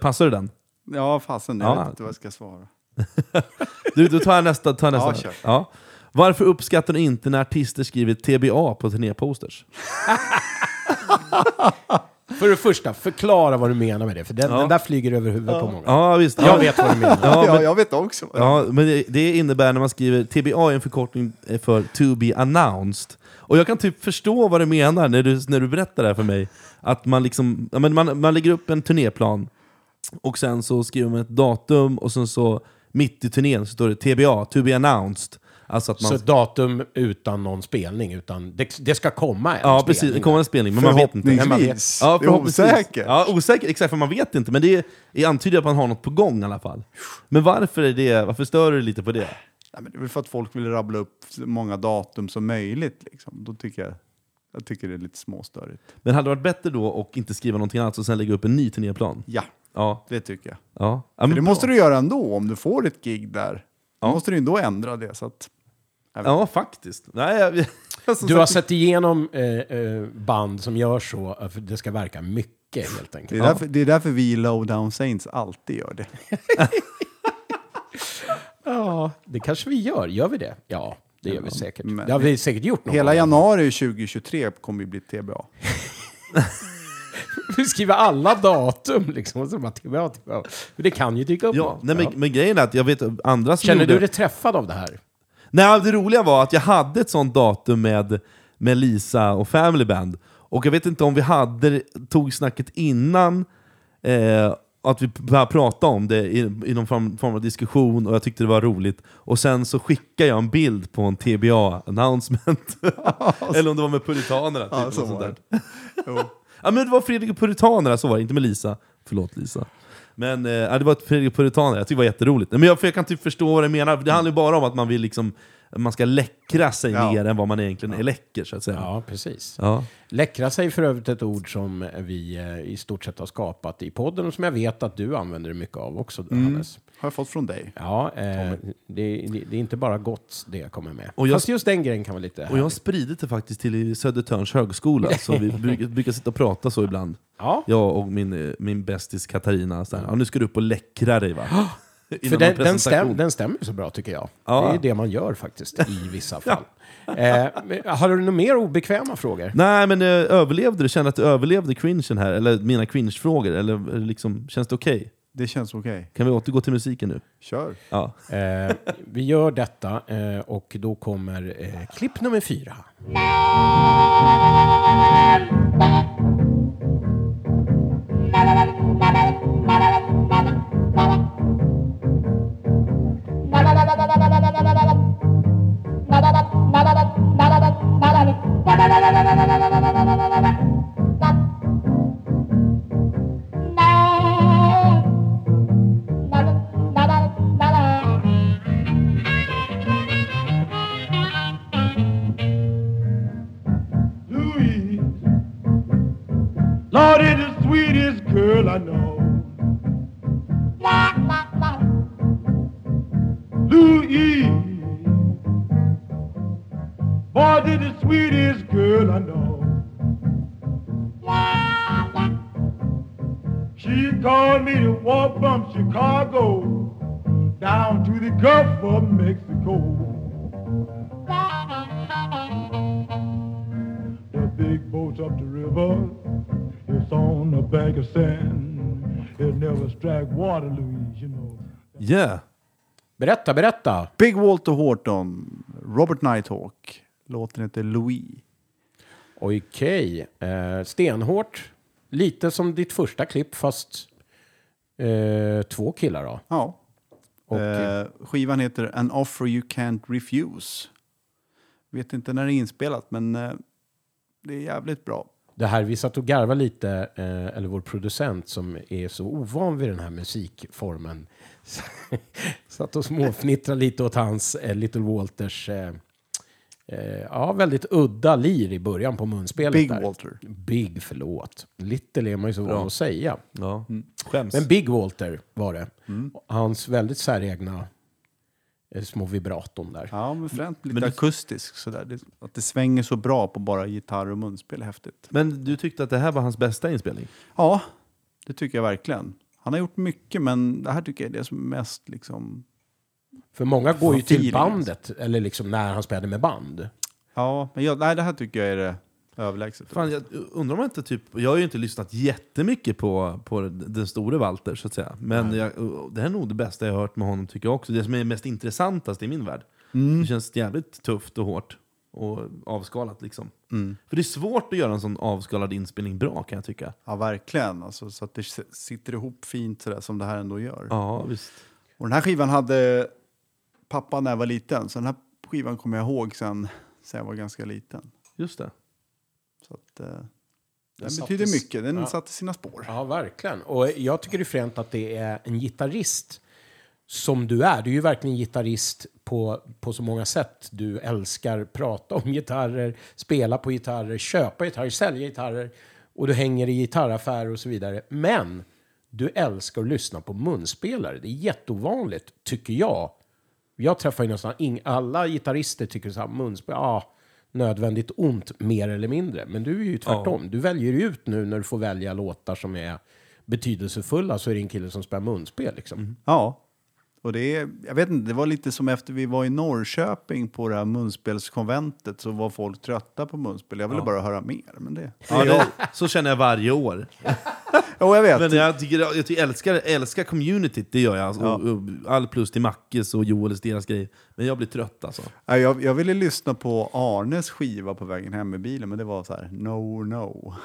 Passar det den? Ja, fasen. Jag Ja. vet inte vad jag ska svara. Du, då tar jag nästa. Tar jag Ja, nästa. kör. Ja. Varför uppskattar du inte när artister skriver TBA på turnéposters? För det första, förklara vad du menar med det. För den, Ja. den där flyger över huvudet på många. Ja, visst. Jag vet vad du menar. Ja, Ja, men- jag vet också. Ja, men det, det innebär när man skriver TBA är en förkortning för to be announced. Och jag kan typ förstå vad du menar när du, när du berättar det här för mig. Att man, liksom, ja, men man, man lägger upp en turnéplan och sen så skriver man ett datum och sen så mitt i turnén så står det TBA, to be announced. Alltså att man, Så datum utan någon spelning, utan det, det ska komma en ja, precis, spelning. det kommer en spelning, men man vet inte. Men man vet. Förhoppningsvis. Ja, det är osäkert. Ja, osäkert, exakt, för man vet inte. Men det, är, antyder att man har något på gång i alla fall. Men varför är det, varför stör du lite på det? Nej, men det är väl för att folk vill rabbla upp så många datum som möjligt. Liksom. Då tycker jag, jag tycker det är lite småstörigt. Men hade det varit bättre då att inte skriva någonting annat och sen lägga upp en ny turnéplan? Ja, Ja. det tycker jag. ja. ja men det bra. måste du göra ändå om du får ett gig där. Ja. Då måste du ändå ändra det. Så att, Ja, faktiskt. Nej, jag, som Du har sett igenom eh, eh, band som gör så, att det ska verka mycket helt det, är enkelt. därför, det är därför vi i Low Down Saints alltid gör det. Ja, det kanske vi gör. Gör vi det? Ja, det gör vi säkert. men- Det har vi säkert gjort någon Hela gång. januari 2023 kommer ju bli TBA. Vi skriver alla datum liksom. Och så bara, tillbaka. För det kan ju dyka upp Ja, något. nej, men, men grejen är att jag vet andra som Känner gjorde... du dig träffad av det här? Nej, det roliga var att jag hade ett sånt datum med, med Lisa och Family Band. Och jag vet inte om vi hade, tog snacket innan, eh, att vi började prata om det i, i någon form, form av diskussion och jag tyckte det var roligt. Och sen så skickade jag en bild på en TBA-announcement. Eller om det var med Puritanerna. Typ, Ja, så var. Jo. Ja men det var Fredrik och Puritanerna, så var det, inte med Lisa. Förlåt Lisa. Men eh, ja, det var ett Fredrik och Puritanerna, jag tyckte det var jätteroligt. Men jag, jag kan typ förstå vad du menar, det handlar ju bara om att man vill liksom man ska läckra sig Ja. mer än vad man egentligen är läcker så att säga. Ja, precis. Ja. Läckra sig för övrigt ett ord som vi eh, i stort sett har skapat i podden och som jag vet att du använder mycket av också, Hannes. Har jag fått från dig. Ja, eh, det, det, det är inte bara gott det jag kommer med. Och jag- Fast just den grejen kan vara lite Och jag har spridit det faktiskt till Södertörns högskola, så vi brukar, brukar sitta och prata så ibland. Ja, Jag och min, eh, min bästis Katarina, så här, ja, nu ska du upp och läckra dig va? För den, den, stäm, den stämmer så bra tycker jag. Ja. Det är det man gör faktiskt i vissa fall. eh, har du några mer obekväma frågor? Nej, men eh, överlevde du? Kände att du överlevde cringen här? Eller mina cringe-frågor? Eller eh, liksom, känns det okej? Det känns okej. Kan vi återgå till musiken nu? Kör. Ja. Eh, vi gör detta eh, och då kommer eh, klipp nummer fyra. Louise. She called me to walk from Chicago down to the Gulf of Mexico. The big boats up the river, it's on the bank of sand. It never strike water, Louise, you know. Yeah! Berätta, berätta! Big Walter Horton, Robert Nighthawk. Låten heter Louis. Okej, eh, stenhårt. Lite som ditt första klipp fast eh, två killar då. Ja. Och, Eh, skivan heter An Offer You Can't Refuse. Vet inte när det är inspelat, men eh, det är jävligt bra. Det här, vi satt och garvade lite, eh, eller vår producent som är så ovan vid den här musikformen. satt och småfnittrade lite åt hans eh, Little Walters eh, eh, ja, väldigt udda lir i början på munspelet. Big där. Walter. Big, förlåt. Little är man ju så van att säga. ja. Skäms. Men Big Walter var det. Hans väldigt säregna eh, små vibraton där. Ja, men främst lite Men det- akustisk sådär. Det, att det svänger så bra på bara gitarr och munspel är häftigt. Men du tyckte att det här var hans bästa inspelning? Ja, det tycker jag verkligen. Han har gjort mycket, men det här tycker jag är det som är mest liksom... För många går ju till bandet, eller liksom när han spelade med band. Ja, men jag, nej, det här tycker jag är det överlägset. Fan, jag undrar om jag inte typ... Jag har ju inte lyssnat jättemycket på, på den store Walter, så att säga. Men jag, det här är nog det bästa jag har hört med honom, tycker jag också. Det som är mest intressantast i min värld. Det känns jävligt tufft och hårt. Och avskalat liksom. För det är svårt att göra en sån avskalad inspelning bra, kan jag tycka. Ja, verkligen. Alltså, så att det sitter ihop fint sådär som det här ändå gör. Ja, visst. Och den här skivan hade pappa när jag var liten, så den här skivan kommer jag ihåg sen, sen jag var ganska liten. Just det. Så att, eh, den satte betyder s- mycket, den ja. satte sina spår. Ja, verkligen. Och jag tycker det är fränt att det är en gitarrist som du är. Du är ju verkligen gitarrist på, på så många sätt. Du älskar prata om gitarrer, spela på gitarrer, köpa gitarrer, sälja gitarrer och du hänger i gitarraffärer och så vidare. Men du älskar att lyssna på munspelare. Det är jätteovanligt, tycker jag. Jag träffar ju nästan ing- alla gitarrister tycker så här, munspel, ja, nödvändigt ont mer eller mindre. Men du är ju tvärtom. Du väljer ut nu när du får välja låtar som är betydelsefulla så är det en kille som spelar munspel liksom. Ja. Och det är, jag vet inte, det var lite som efter vi var i Norrköping på det här munspelskonventet så var folk trötta på munspel. Jag ville bara höra mer. Men det... Ja, det, så känner jag varje år. Jo, jag vet. Men jag, tycker, jag tycker, älskar, älskar communityt, det gör jag. Alltså, och, och, all plus till Mackes och Joels, deras grejer. Men jag blir trött alltså. Ja, Jag, jag ville lyssna på Arnes skiva på vägen hem med bilen, men det var så här, no, no.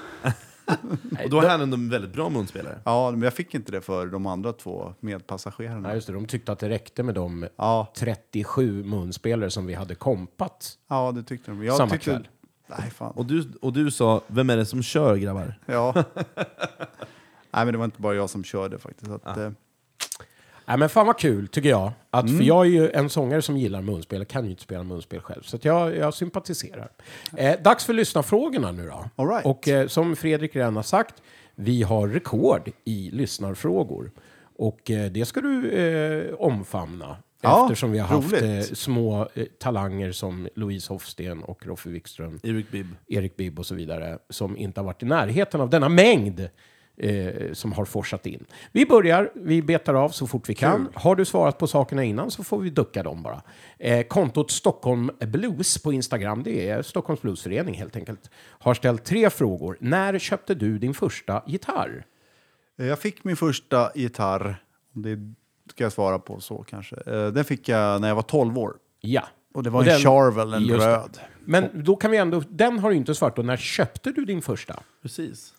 Och då är han ändå en väldigt bra munspelare. Ja, men jag fick inte det för de andra två medpassagerarna. Ja, just det. De tyckte att det räckte med de Ja, 37 munspelare som vi hade kompat. ja det tyckte de. Jag Samma tyckte, kväll. Nej, fan. Och du, och du sa, vem är det som kör grabbar? Ja. Nej, men det var inte bara jag som körde faktiskt. Att, eh, Nej, men fan vad kul, tycker jag. Att, För jag är ju en sångare som gillar munspel, jag kan ju inte spela munspel själv. Så jag, jag sympatiserar. Eh, dags för lyssnarfrågorna nu då. All right. Och eh, som Fredrik redan har sagt, vi har rekord i lyssnarfrågor. Och eh, det ska du eh, omfamna. Ja, eftersom vi har haft eh, små eh, talanger som Louise Hofsten och Roffe Wikström Erik Bibb. Erik Bibb och så vidare, som inte har varit i närheten av denna mängd eh, som har forsat in. Vi börjar, vi betar av så fort vi kan. Har du svarat på sakerna innan så får vi ducka dem bara. Eh, kontot Stockholm Blues på Instagram, det är Stockholms Bluesförening helt enkelt, har ställt tre frågor. När köpte du din första gitarr? Eh, Jag fick min första gitarr, det ska jag svara på så kanske. Eh, Den fick jag när jag var 12 år. Ja. Och det var en den- Charvel, en just det. röd. Men då kan vi ändå, den har du inte svarat på. När köpte du din första? Precis.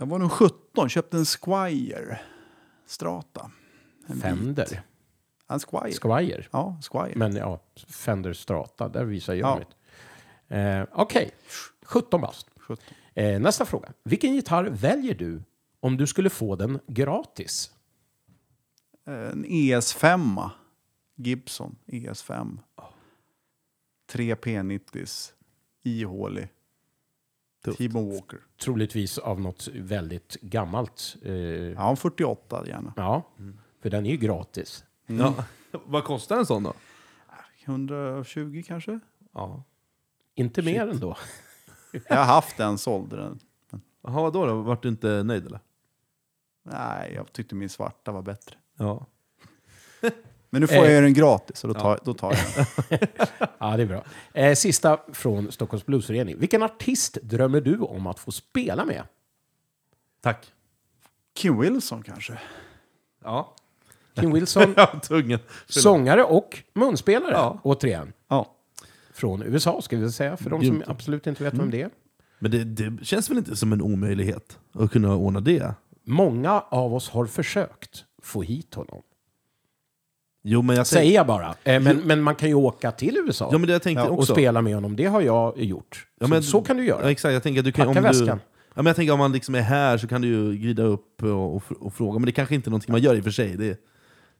Jag var nog 17, köpte en Squire Strata. En. Fender. En Squire. Squire. Ja, Squire. Men ja, Fender Strata, där visar jag Ja. mitt. Eh, Okej, 17 bast. 17. Eh, nästa fråga. Vilken gitarr väljer du om du skulle få den gratis? En ES5. Gibson ES5. Tre P90s. Ihålig. T-Bone Walker. Troligtvis av något väldigt gammalt. Eh, Ja, en 48 gärna. ja, för den är ju gratis. Ja. Vad kostar en sån då? 120 kanske? Ja. Inte mer ändå. Jag har haft den, sålde den. Jaha, vadå då? Vart du inte nöjd eller? Nej, jag tyckte min svarta var bättre. Ja. Men nu får Eh. jag den gratis, och då tar, då tar jag den. Ja, det är bra. Eh, sista från Stockholms Bluesförening. Vilken artist drömmer du om att få spela med? Tack. Kim Wilson kanske? Ja. Kim Wilson, Ja, sångare och munspelare, Ja. återigen. Ja. Från USA, ska vi säga, för de som absolut inte vet vem det är. Men det, det känns väl inte som en omöjlighet att kunna ordna det? Många av oss har försökt få hit honom. Jo, men jag Säger jag bara. Eh, men, men man kan ju åka till USA Ja, men det jag tänkte och också. spela med honom. Det har jag gjort. Ja, så, men- så kan du göra. Ja, exakt, jag tänker du kan, Packa om du, väskan. ja, men jag tänker om man liksom är här så kan du ju glida upp och, och, och fråga. Men det kanske inte är någonting man gör i och för sig. Det,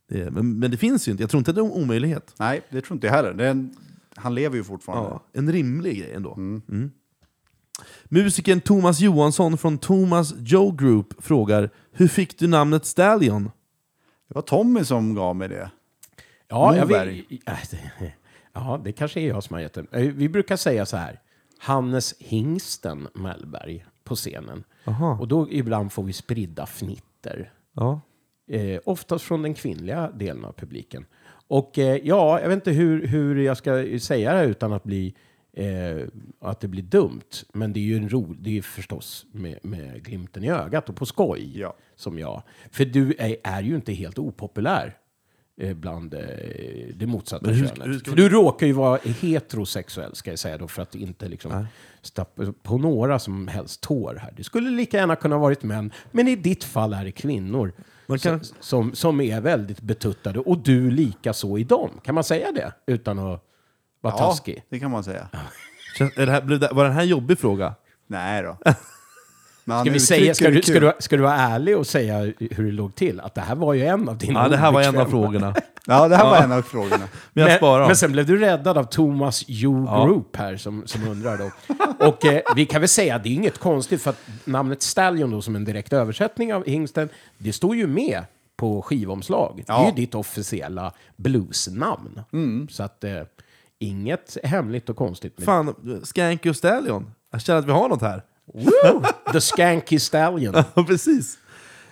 det, men, men det finns ju inte. Jag tror inte att det är en omöjlighet. Nej, det tror inte jag heller. Det är en, han lever ju fortfarande. Ja, en rimlig grej ändå. Mm. Musikern Thomas Johansson från Thomas Joe Group frågar Hur fick du namnet Stallion? Det var Tommy som gav mig det. Ja, jag Moberg. vill, det- ja, det kanske är jag som har gett den. Eh, Vi brukar säga så här. Hannes Hingsten Mellberg på scenen. Aha. Och då ibland får vi spridda fnitter. Ja. Eh, oftast från den kvinnliga delen av publiken. Och eh, ja, jag vet inte hur, hur jag ska säga det här utan att bli eh, att det blir dumt. Men det är ju en ro, det är ju förstås med, med glimten i ögat och på skoj. Ja. Som jag. För du är, är ju inte helt opopulär bland eh, det motsatta hur- könet. hur för du råkar ju vara heterosexuell ska jag säga då för att inte liksom stappa på några som helst tår här. Det skulle lika gärna kunna varit män, men i ditt fall är det kvinnor kan- som, som, som är väldigt betuttade och du lika så i dem. Kan man säga det utan att vara Ja, taskig? det kan man säga. Känns- är det här, var det här en jobbig fråga? Nej då. Ska, vi säga, ska, du, ska, du, ska du vara ärlig och säga hur det låg till? Att det här var ju en av dina Ja, det här var en av frågorna. Ja, det här var en av frågorna. Men jag sparar men, sen blev du räddad av Thomas Jo Ja. Group här som, som undrar då. Och eh, vi kan väl säga att det är inget konstigt för att namnet Stallion då som en direkt översättning av hingsten, det står ju med på skivomslag. Det är Ja. ju ditt officiella bluesnamn. Så att eh, inget hemligt och konstigt med Fan, Skanky och Stallion. Jag känner att vi har något här. Woo! The Skanky Stallion. Ja, precis.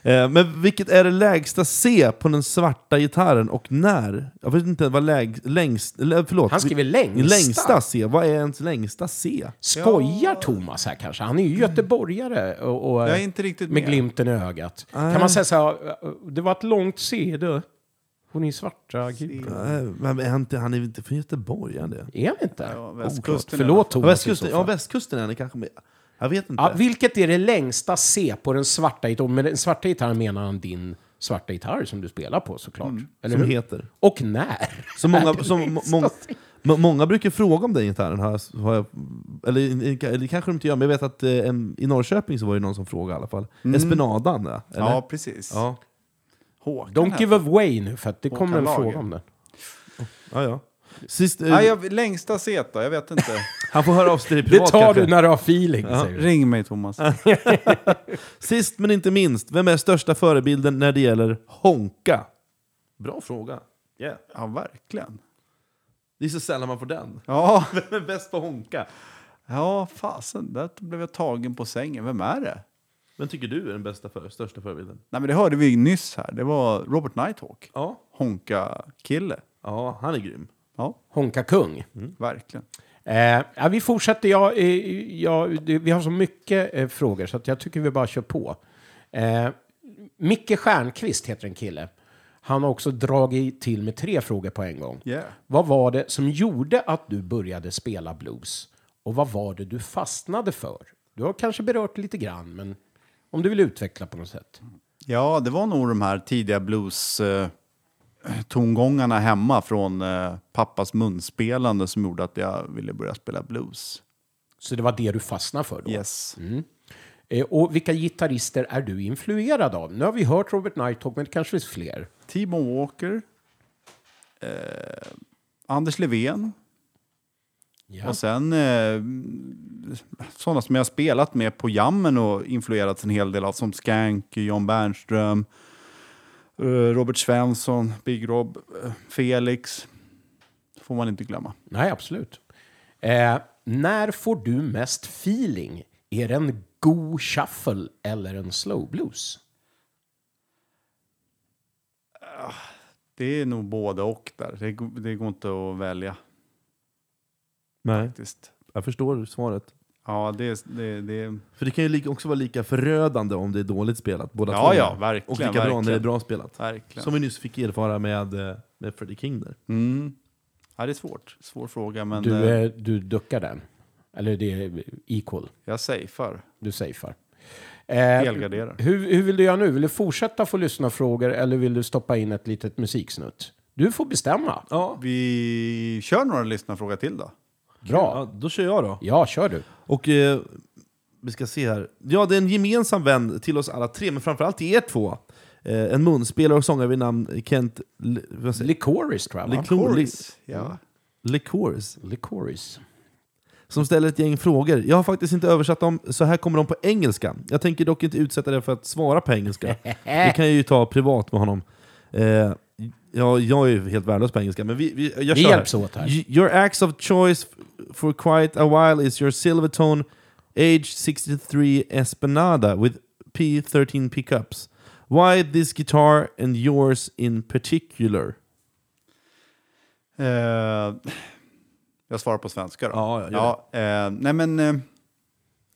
Eh, men vilket är det lägsta C på den svarta gitarren och när? Jag vet inte vad läg, längst... Förlåt. Han skriver längsta. Längsta C. Vad är ens längsta C? Skojar Thomas här kanske? Han är ju göteborgare och, och Jag är inte riktigt med med. glimten i ögat. Ah. Kan man säga så här, det var ett långt C du. Hon är svarta gubbar. Eh, Men är han, inte, han är inte från Göteborg, är han det? Är han inte? Ja, Oklart. västkusten Förlåt Ja, Thomas i västkusten, så ja, fall. västkusten är han kanske med. Jag vet inte. Ja, vilket är det längsta C på den svarta gitarren? Med den svarta gitarren menar han din svarta gitarr som du spelar på såklart. Eller som hur? heter. Och när? Så många, som, må- många brukar fråga om den gitarren. Har jag, har jag, eller, eller det kanske de inte gör, men jag vet att eh, en, i Norrköping så var det någon som frågade i alla fall. Espenadan, ja, eller? Ja, precis. ja. Håkan Don't give away nu för att det kommer en fråga om det. ja, ja. Sist, eh, Nej, jag, längsta set då? Jag vet inte. Han får höra av sig till dig Det privat tar kanske. du när du har feeling, säger du. Ring mig Thomas. Sist men inte minst, vem är största förebilden när det gäller honka? Bra fråga. Yeah. Ja, verkligen. Det är så sällan man får den. Ja, Vem är bäst på honka? Ja, fasen. Där blev jag tagen på sängen. Vem är det? Vem tycker du är den bästa för, största förebilden? Nej, men det hörde vi nyss här. Det var Robert Nighthawk. Ja. Honka-kille. Ja, han är grym. Ja, Honka kung. verkligen. Eh, ja, vi fortsätter. Jag, eh, jag, vi har så mycket eh, frågor så jag tycker vi bara kör på. Eh, Micke Stjernqvist heter en kille. Han har också dragit till med tre frågor på en gång. Yeah. Vad var det som gjorde att du började spela blues? Och vad var det du fastnade för? Du har kanske berört lite grann, men om du vill utveckla på något sätt. Ja, det var nog de här tidiga blues eh, tongångarna hemma från eh, pappas munspelande som gjorde att jag ville börja spela blues. Så det var det du fastnade för då? Yes. Eh, och vilka gitarrister är du influerad av? Nu har vi hört Robert Nighthawk, men det kanske finns fler. Timo Walker. Eh, Anders Levén. Ja. Och sen eh, sådana som jag har spelat med på jammen och influerats en hel del av som Skank, John Bernström, Robert Svensson, Big Rob, eh, Felix. får man inte glömma. Nej, absolut. Eh, när får du mest feeling? Är det en god shuffle eller en slow blues? Det är nog både och där. Det, går- det går inte att välja Nej, faktiskt. jag förstår svaret. Ja, det, det, det, För det kan ju också vara lika förödande om det är dåligt spelat. Båda Ja, två. ja, verkligen, Och lika bra när det är bra spelat. verkligen. Som vi nyss fick erfara med, eh, med Freddie King där. Mm. Ja, det är svårt. Svår fråga, men Du, eh, eh, du duckar den? Eller det är equal? jag safear. Du safear. Eh, Helgarderar. hur, hur vill du göra nu? Vill du fortsätta få lyssna frågor eller vill du stoppa in ett litet musiksnutt? Du får bestämma. Ja, Vi kör några lyssnarfrågor till då. Bra. ja, då kör jag då. Ja, kör du. Och eh, vi ska se här. Ja, det är en gemensam vän till oss alla tre, men framförallt till er två. Eh, en munspelare och sångare vid namn Kent... L- vad säger jag? Licorice tror jag, va? Licor- Chorus. Ja. Licorice. Licorice. Som ställer ett gäng frågor. Jag har faktiskt inte översatt dem, så här kommer de på engelska. Jag tänker dock inte utsätta det för att svara på engelska. Det kan jag ju ta privat med honom. Eh, ja, jag är ju helt värdelös på engelska, men vi, vi, jag Vi kör hjälps åt här. Your acts of choice for quite a while is your Silvertone Age 63 Esplanada with P13 pickups. Why this guitar and yours in particular? Eh, jag svarar på svenska då. Ja, gör ja eh, Nej, men eh,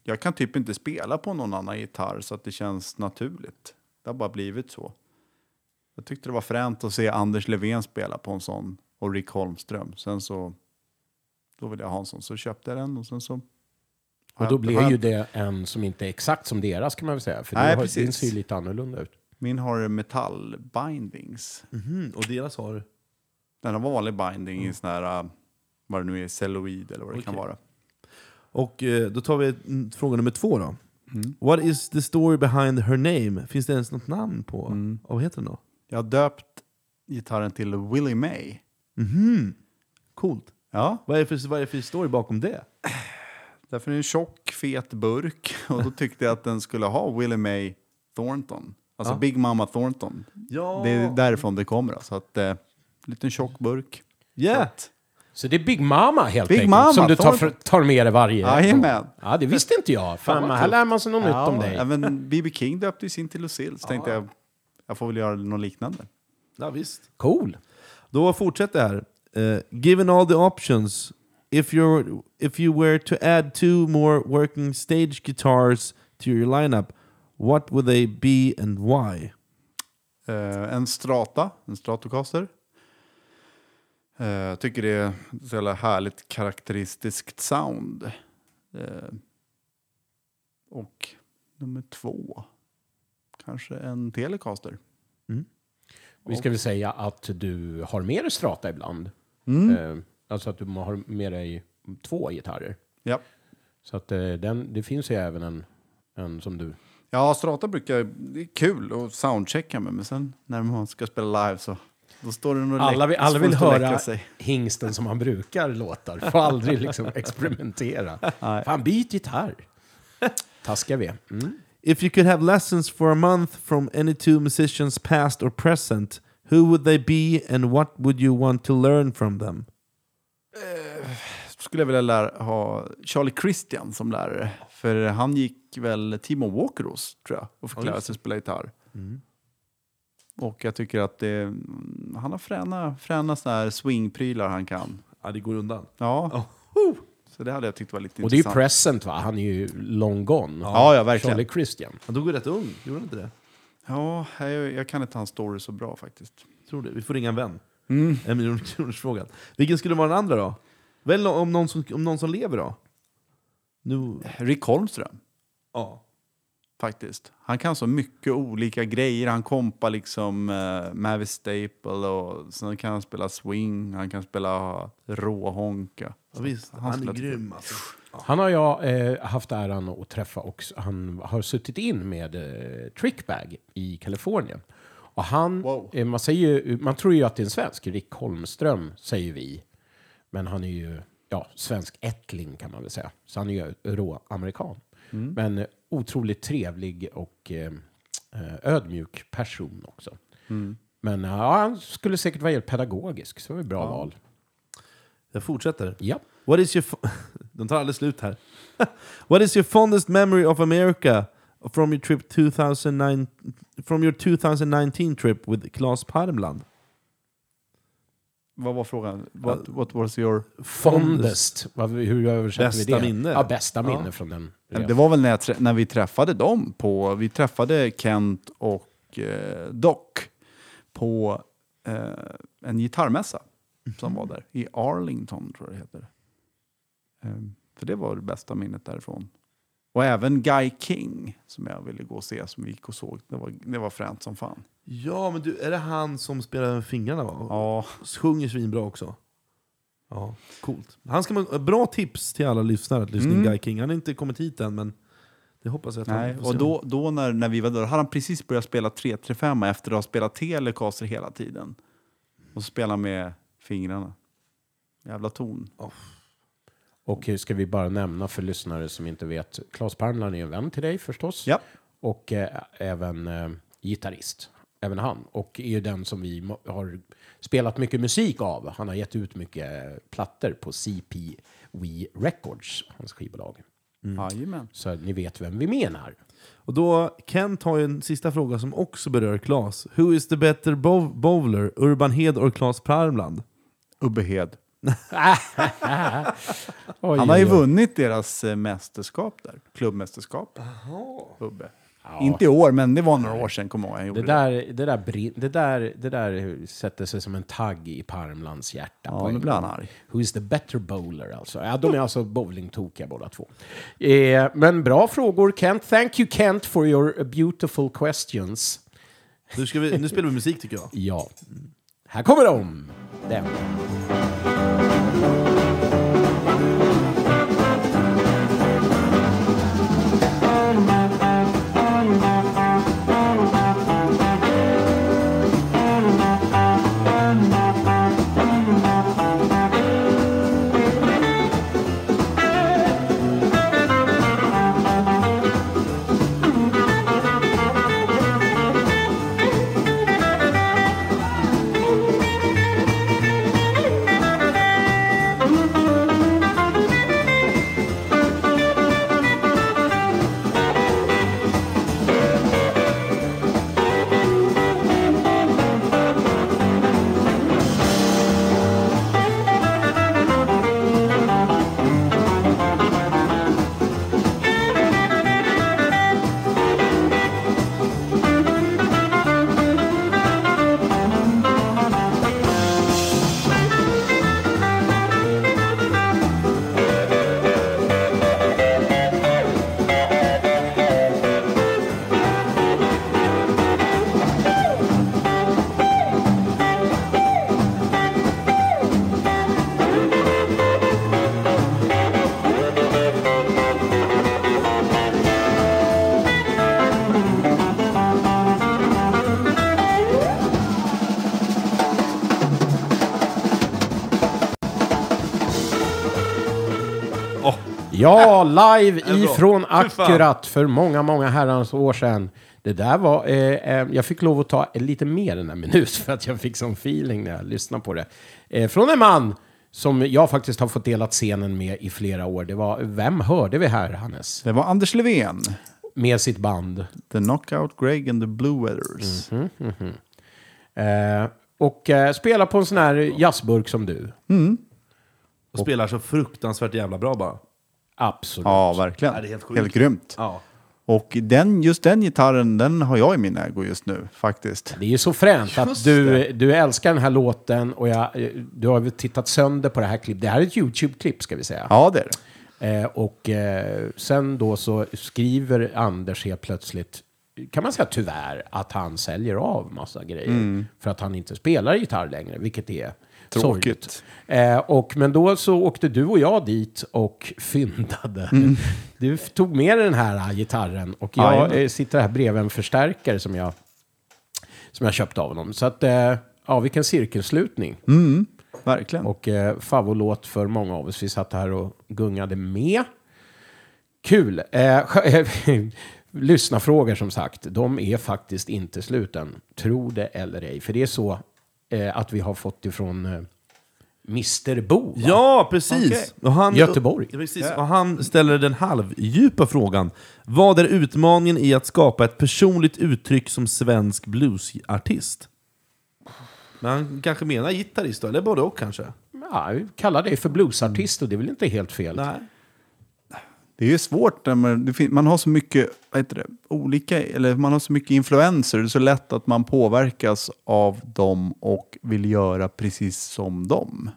jag kan typ inte spela på någon annan gitarr så att det känns naturligt. Det har bara blivit så. Jag tyckte det var fränt att se Anders Levén spela på en sån och Rick Holmström. Sen så, då ville jag ha en sån, så köpte jag den och sen så... Och då blir ju det en som inte är exakt som deras kan man väl säga. För Nej, det har- precis. den ser ju lite annorlunda ut. Min har metallbindings. Mhm, Och deras har... Den har vanlig binding i sån här, uh, vad det nu är, celluloid eller vad det kan Okej. vara. Och eh, då tar vi mm, fråga nummer två då. What is the story behind her name? Finns det ens något namn på? Och vad heter den då? Jag har döpt gitarren till Willie May. Mhm. Coolt. Ja, Vad är, det för, vad är det för story bakom det? därför är det en tjock, fet burk. Och då tyckte jag att den skulle ha Willie May Thornton. Alltså Ja. Big Mama Thornton. Ja. Det är därifrån det kommer. Så att, eh, liten tjock burk. Yeah. Så det är Big Mama helt Big enkelt, Mama, som du tar, tar- för, tar med dig varje Jajamän. Ja, det visste inte jag. Fan, vad här lär man sig något nytt om dig. Även B.B. King döpte ju sin till Lucille. Så tänkte jag, jag får väl göra något liknande. ja, visst. Cool. Då fortsätter jag här. Eh, given all the options, if, you're, if you were to add two more working stage guitars to your lineup, what would they be and why? Eh, en Strata, en Stratocaster. Eh, Jag tycker det är ett så jävla härligt karaktäristiskt sound. Eh, och nummer två, kanske en Telecaster. Vi ska väl säga att du har med dig strata ibland. Mm. Eh, alltså att du har med dig två gitarrer. Ja. Så att eh, den, det finns ju även en, en som du... ja, Strata brukar, det är kul att soundchecka med, men sen när man ska spela live så då står det Alla, vill- alla vill höra sig. hingsten som han brukar låtar. Får aldrig liksom experimentera. Fan, byt gitarr. Taskiga vi. Mm. If you could have lessons for a month from any two musicians past or present, who would they be and what would you want to learn from them? skulle jag vilja lära, ha Charlie Christian som lärare. För han gick väl Timo Walker hos, tror jag, och fick lära sig spela gitarr. Mm. Och jag tycker att det, mm, han har fräna, fräna såna här swingprylar han kan. Ja, det går undan. Ja. Så det hade jag tyckt var lite Och det är ju intressant. present va? Han är ju long gone. Ja, ja, verkligen. Charlie Christian. Han dog ju rätt ung, gjorde han inte det? Ja, jag, jag kan inte hans story så bra faktiskt. Tror det. Vi får ringa en vän. Mm. En miljon kronors frågan. Vilken skulle vara den andra då? Väl om någon som, om någon som lever då? Nu... Rick Holmström. Ja. Faktiskt. Han kan så mycket olika grejer. Han kompar liksom uh, Mavis Staple och sen kan han spela swing, han kan spela råhonka. ja visst, Han han, är spelar- grym alltså. Han har jag eh, haft äran att träffa också. Han har suttit in med eh, Trickbag i Kalifornien. Och han, Wow. eh, man, säger, ju- man tror ju att det är en svensk, Rick Holmström säger vi. Men han är ju ja, svensk ättling kan man väl säga. Så han är ju rå amerikan. Men otroligt trevlig och eh, eh, ödmjuk person också. Men ja, han skulle säkert vara helt pedagogisk, så det var ett bra val. Jag fortsätter. Ja. What is your... De tar aldrig slut här. What is your fondest memory of America from your trip 2009... From your 2019 trip with Claes Parmland? Vad var frågan? What, what was your... Fondest. Vad- Hur översätter Bästa vi det? minne. Ja, bästa minne från den Det var väl när, jag, trä- när vi träffade dem på... Vi träffade Kent och eh, Doc på eh, en gitarrmässa som var där. I Arlington tror jag det heter. Ehm, för det var det bästa minnet därifrån. Och även Guy King som jag ville gå och se, som vi gick och såg. Det var, det var fränt som fan. Ja, men du, är det han som spelar med fingrarna va? Ja, Sjunger svinbra också. Ja, coolt. Han ska man, bra tips till alla lyssnare att lyssna Mm. in Guy King. Han har inte kommit hit än, men det hoppas jag att nej. han får Och se. då, då när, när vi var där, hade han precis börjat spela 335 efter att ha spelat Telecaster hela tiden. Och så spela med fingrarna. Jävla ton. Och eh, ska vi bara nämna för lyssnare som inte vet, Claes Parmland är en vän till dig förstås. Ja. Och eh, även eh, gitarrist. Även han. Och är ju den som vi har spelat mycket musik av. Han har gett ut mycket plattor på CP We Records, hans skivbolag. Jajamän. Så ni vet vem vi menar. Och då, Kent har ju en sista fråga som också berör Claes. Who is the better bow- bowler, Urban Hed or Claes Parmland? Ubbehed. Oj, Han har ju vunnit deras eh, mästerskap där. Klubbmästerskap. Ubbe. Ja. Inte i år, men det var några år sedan, kommer jag ihåg. Det där, det, där brin- det, där, det där sätter sig som en tagg i Parmlands hjärta. Ja, nu blir han arg. Who is the better bowler alltså? Ja, de är alltså bowlingtokiga båda två. Eh, men bra frågor Kent. Thank you Kent for your beautiful questions. Nu, ska vi, nu spelar vi musik tycker jag. Ja, här kommer de. Den. Ja, live ifrån. Akkurat för många, många herrans år sedan. Det där var... Eh, eh, jag fick lov att ta lite mer än en minut för att jag fick sån feeling när jag lyssnade på det. Eh, från en man som jag faktiskt har fått delat scenen med i flera år. Det var, vem hörde vi här, Hannes? Det var Anders Levén. Med sitt band. The Knockout Greg and the Blue Weathers. Eh, och eh, spelar på en sån här jazzburk som du. Och spelar så fruktansvärt jävla bra bara. Absolut. Ja, verkligen. Ja, det är helt sjukt. helt grymt. Ja. Och den, just den gitarren, den har jag i min ägo just nu, faktiskt. Det är ju så fränt att du, du älskar den här låten och jag, du har väl tittat sönder på det här klippet. Det här är ett YouTube-klipp ska vi säga. Ja, det är det. Eh, och eh, sen då så skriver Anders helt plötsligt, kan man säga tyvärr, att han säljer av massa grejer. För att han inte spelar gitarr längre, vilket är Tråkigt. Eh, och, men då så åkte du och jag dit och fyndade. Du tog med den här eh, gitarren och jag eh, sitter här bredvid en förstärkare som jag, som jag köpte av honom. Så att, eh, ja, vilken cirkelslutning. Verkligen. Och eh, favoritlåt för många av oss. Vi satt här och gungade med. Kul! Eh, skö- Lyssna frågor som sagt. De är faktiskt inte sluten. Tro det eller ej. För det är så eh, att vi har fått ifrån eh, Mr Bo. va? Ja, precis! Okej. Och han, Göteborg. Ja, precis. Och han ställer den halvdjupa frågan. Vad är utmaningen i att skapa ett personligt uttryck som svensk bluesartist? Men han kanske menar gitarrist då, eller både och kanske? Ja, vi kallar det för bluesartist och det är väl inte helt fel. Nej. Det är ju svårt när man, man har så mycket, vad heter det, olika, eller man har så mycket influenser. Det är så lätt att man påverkas av dem och vill göra precis som dem.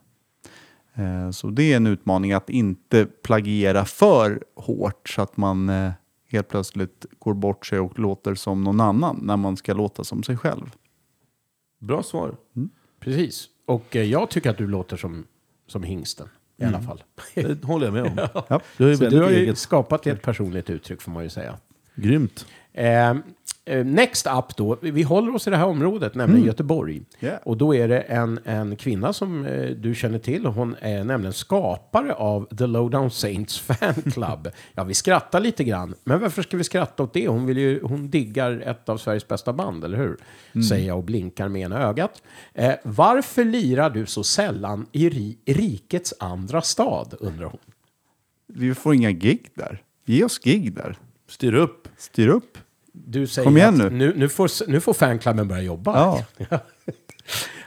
Eh, Så det är en utmaning att inte plagiera för hårt så att man eh, helt plötsligt går bort sig och låter som någon annan när man ska låta som sig själv. Bra svar. Precis. Och eh, jag tycker att du låter som, som hingsten. I alla fall. Det håller jag med om. Ja. Du är ju du har ju skapat ett personligt uttryck får man ju säga. Grymt. Eh, eh, next up då, vi håller oss i det här området, nämligen Göteborg. Yeah. Och då är det en, en kvinna som eh, du känner till. Hon är nämligen skapare av The Lowdown Saints Fan Club. ja, vi skrattar lite grann. Men varför ska vi skratta åt det? Hon, vill ju, hon diggar ett av Sveriges bästa band, eller hur? Säger jag och blinkar med ena ögat. Eh, varför lirar du så sällan i ri, rikets andra stad, undrar hon. Vi får inga gig där. Ge oss gig där. Styr upp. Styr upp. Du säger Kom igen att nu. Nu, nu, får, nu får fanklubben börja jobba. Ja.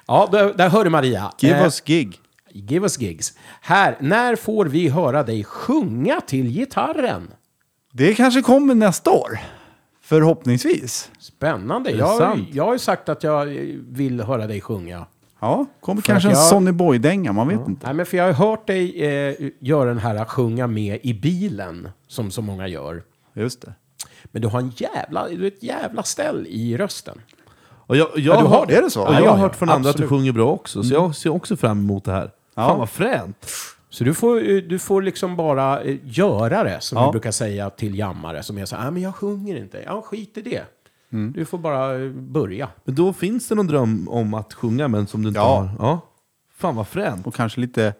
ja, där, där hör du Maria. Give Eh, us gig. give us gigs. Här, när får vi höra dig sjunga till gitarren? Det kanske kommer nästa år. Förhoppningsvis. Spännande. Jag, jag har ju sagt att jag vill höra dig sjunga. Ja, kommer För kanske att en jag- Sonny Boy-dänga, man vet inte. Nej, men för jag har hört dig eh, göra den här sjunga med i bilen, som så många gör. Just det. Men du har en jävla, du har ett jävla ställ i rösten. Och jag, jag, Ja, du har det. Är det så? Och Ja, jag ja, har ja. hört från andra att du. Mm. sjunger bra också, så jag ser också fram emot det här. Fan vad fränt! Så du får, eh, du får liksom bara eh, göra det, som Ja. vi brukar säga till jammare, som är så här, "Ah, men jag sjunger inte. Ja, skit i det. Mm. Du får bara eh, börja. Men då finns det någon dröm om att sjunga, men som du inte Ja. har? Ja. Fan vad fränt! Och kanske lite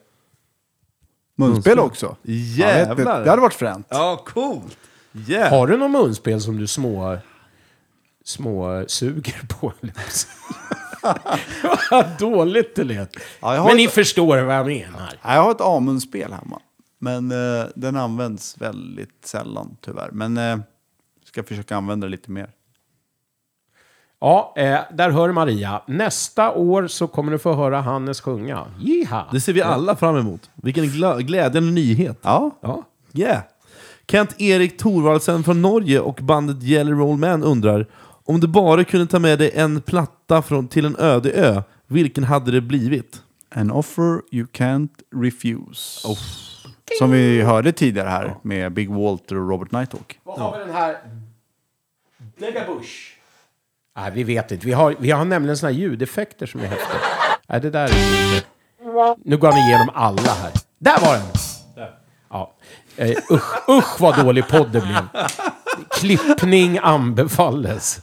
munspel också. Jävlar! Det hade varit fränt. Ja, coolt! Yeah. Har du någon munspel som du små, små suger på? Vad dåligt det lät. Ja, jag har Men ni ett- förstår vad jag menar. Nej, Jag har ett A-munspel hemma. Men eh, den används väldigt sällan tyvärr. Men eh, ska försöka använda det lite mer. Ja, eh, där hör Maria. Nästa år så kommer du få höra Hannes sjunga. Jiha! Det ser vi alla fram emot. Vilken glädjande nyhet! Ja, Ja, yeah. Kent-Erik Thorvaldsen från Norge och bandet Jelly Roll Man undrar om du bara kunde ta med dig en platta från, till en öde ö, vilken hade det blivit? an offer you can't refuse. Som vi hörde tidigare här med Big Walter och Robert Nighthawk. Vad har vi den här? Negabush. Nej, vi vet inte. Vi har, vi har nämligen såna här ljudeffekter som är häftiga. Nej, det där är. Nu går han igenom alla här. Där var den! Eh, usch, usch vad dålig podd det blev. Klippning anbefalles.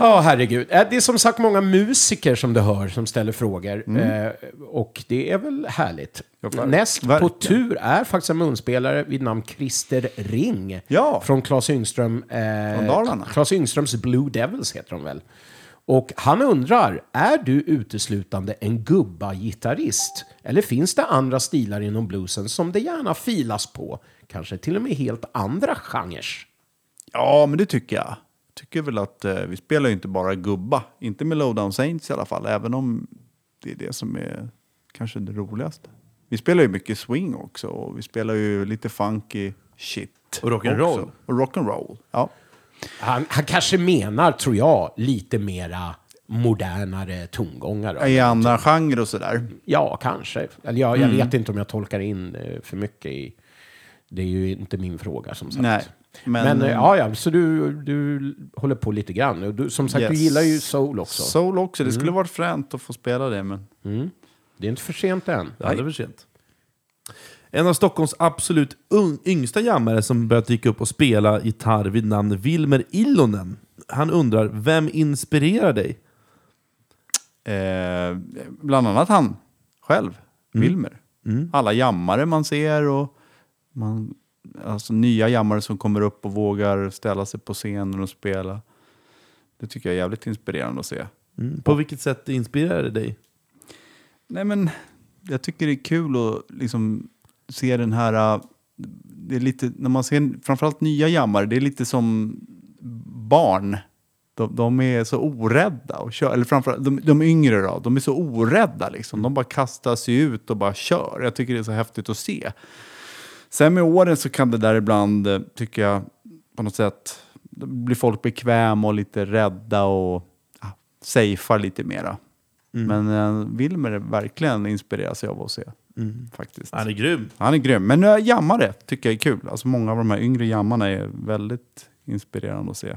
Ja, herregud. Eh, Det är som sagt många musiker som du hör som ställer frågor. Eh, och det är väl härligt. Näst på verkligen. tur är faktiskt en munspelare vid namn Christer Ring. Ja. Från Claes Yngström. Eh, Från Dalarna. Claes Yngströms Blue Devils heter de väl. Och han undrar, är du uteslutande en gubba-gitarrist? Eller finns det andra stilar inom bluesen som det gärna filas på? Kanske till och med helt andra genrer? Ja, men det tycker jag. Tycker väl att eh, vi spelar ju inte bara gubba. Inte med Lowdown Saints i alla fall, även om det är det som är kanske det roligaste. Vi spelar ju mycket swing också och vi spelar ju lite funky shit. Och rock'n'roll. Och rock'n'roll, ja. Han, han kanske menar, tror jag, lite mera modernare tongångar. I andra genrer och sådär. Ja, kanske. Eller jag, jag vet inte om jag tolkar in eh, för mycket i... Det är ju inte min fråga, som sagt. Nej, Men, men, eh, ja, ja, så du, du håller på lite grann. Du, som sagt, du Yes. gillar ju soul också. Soul också. Det skulle varit fränt att få spela det, men... Det är inte för sent än. Det är aldrig för sent. En av Stockholms absolut yngsta jammare som börjat dyka upp och spela gitarr vid namn Wilmer Illonen. Han undrar, vem inspirerar dig? Eh, bland annat han själv, Wilmer. Alla jammare man ser och man, alltså nya jammare som kommer upp och vågar ställa sig på scenen och spela. Det tycker jag är jävligt inspirerande att se. Mm. På vilket sätt inspirerar det dig? Nej men, jag tycker det är kul att liksom se den här... äh, Det är lite, när man ser framförallt nya jammare, det är lite som barn. De, de är så orädda. Och kör, eller framförallt de, de yngre då, de är så orädda liksom. De bara kastar sig ut och bara kör. Jag tycker det är så häftigt att se. Sen med åren så kan det där ibland, eh, tycker jag, på något sätt, blir folk bekväma och lite rädda och ja, safear lite mera. Men eh, Wilmer verkligen inspireras jag av att se. Faktiskt. Han är grym. Han är grym. Men uh, jammare tycker jag är kul. Alltså många av de här yngre jammarna är väldigt inspirerande att se.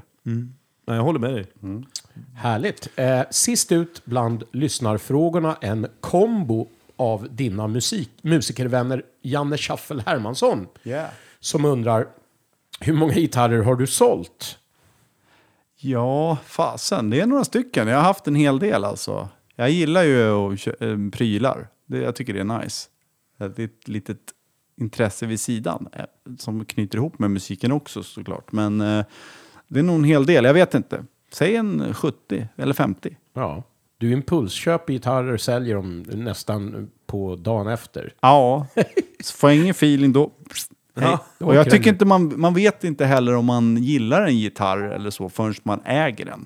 Ja, jag håller med dig. Härligt. Eh, sist ut bland lyssnarfrågorna en kombo av dina musik, musikervänner Janne Schaffel Hermansson. Som undrar, hur många gitarrer har du sålt? Ja, fasen. Det är några stycken. Jag har haft en hel del alltså. Jag gillar ju eh, prylar. Det, jag tycker det är nice. Det är ett litet intresse vid sidan eh, som knyter ihop med musiken också såklart. Men eh, det är nog en hel del. Jag vet inte. Säg en 70 eller 50. Ja. Du impulsköper gitarrer, säljer dem nästan på dagen efter. Ja, så får jag ingen feeling då. Ja, och jag tycker inte man, man vet inte heller om man gillar en gitarr eller så förrän man äger den.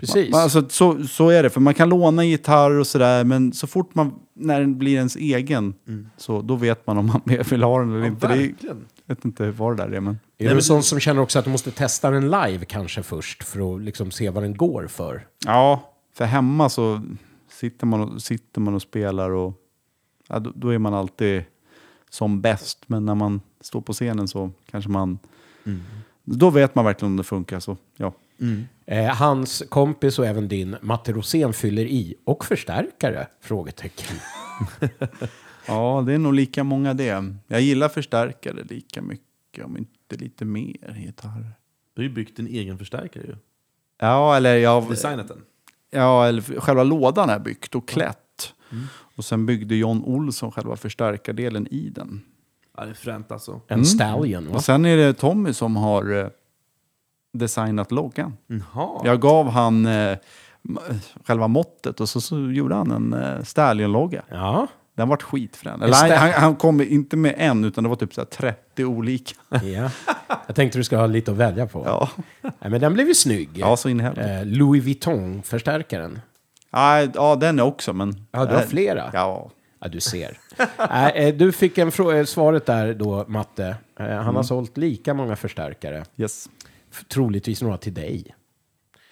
Precis. Man, alltså, så, så är det, för man kan låna gitarr och sådär, men så fort man, när den blir ens egen, så då vet man om man vill ha den eller inte. Det är, verkligen. jag vet inte vad det där är, men... är du en sån som känner också att du måste testa den live kanske först för att liksom se vad den går för? Ja, för hemma så sitter man och, sitter man och spelar och ja, då, då är man alltid som bäst. Men när man står på scenen så kanske man... Då vet man verkligen om det funkar. Så, ja. Eh, hans kompis och även din Matte Rosén fyller i. Och förstärkare? Frågetecken. ja, det är nog lika många det. Jag gillar förstärkare lika mycket, om inte lite mer gitarrer. Du har ju byggt din egen förstärkare ju. Ja, eller jag... Designat den. Ja, eller själva lådan är byggt och klätt. Och sen byggde John Olsson själva förstärkardelen i den. Ja, det är fränt alltså. En stallion, va? Och sen är det Tommy som har eh, designat loggan. Jaha. Jag gav han eh, själva måttet och så, så gjorde han en eh, Stallion-logga. Ja. Den vart skitfrän. Eller han, han, han kom inte med en, utan det var typ så här 30 olika. ja. Jag tänkte du ska ha lite att välja på. Ja, Nej, men den blev ju snygg. ja så in i helvete. Eh, Louis Vuitton-förstärkaren. Ja, den är också, men... Ja, du har flera. Ja. Ja, du ser. Eh, du fick en eh, svaret där då, Matte. Eh, Han har sålt lika många förstärkare. Yes. Troligtvis några till dig.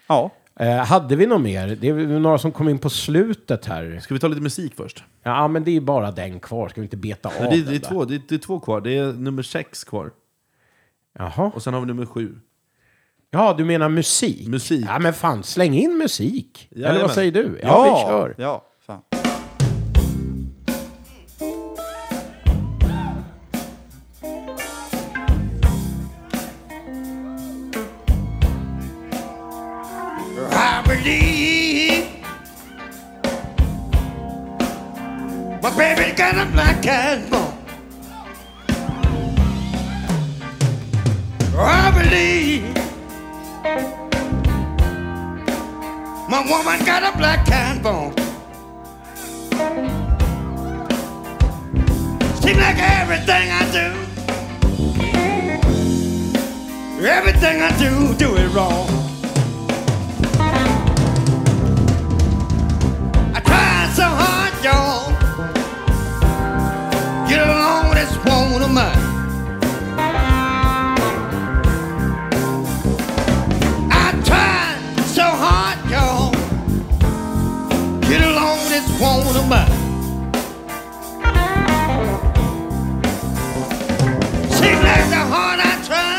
Ja. Eh, hade vi något mer? Det är några som kom in på slutet här. Ska vi ta lite musik först? Ja, men det är bara den kvar. Ska vi inte beta av Nej, det, är- den det, är där? två, det, är, det är två kvar. Det är nummer sex kvar. Jaha. Och sen har vi nummer sju. Ja, du menar musik? Musik. Ja, men fan, släng in musik. Eller Jajamän. vad säger du? Ja, vi kör. Ja, my baby got a black cat bone. Oh, I believe My woman got a black cat bone. Seems like everything I do, everything I do, do it wrong. With of mine. I tried so hard, y'all. Get along this the I try.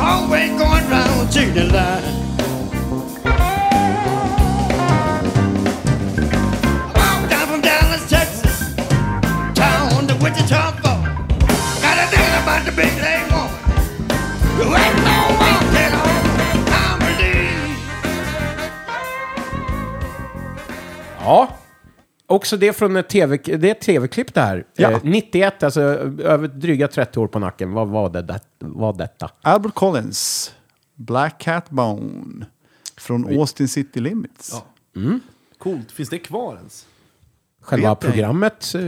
Always going round to the line. Också det från ett tv, det är ett tv-klipp det här. Ja. Eh, 91, alltså över dryga 30 år på nacken. Vad var det, det var detta? Albert Collins, Black Cat Bone. Från Austin City Limits. Ja. Coolt. Finns det kvar ens? Själva Vet programmet, eh,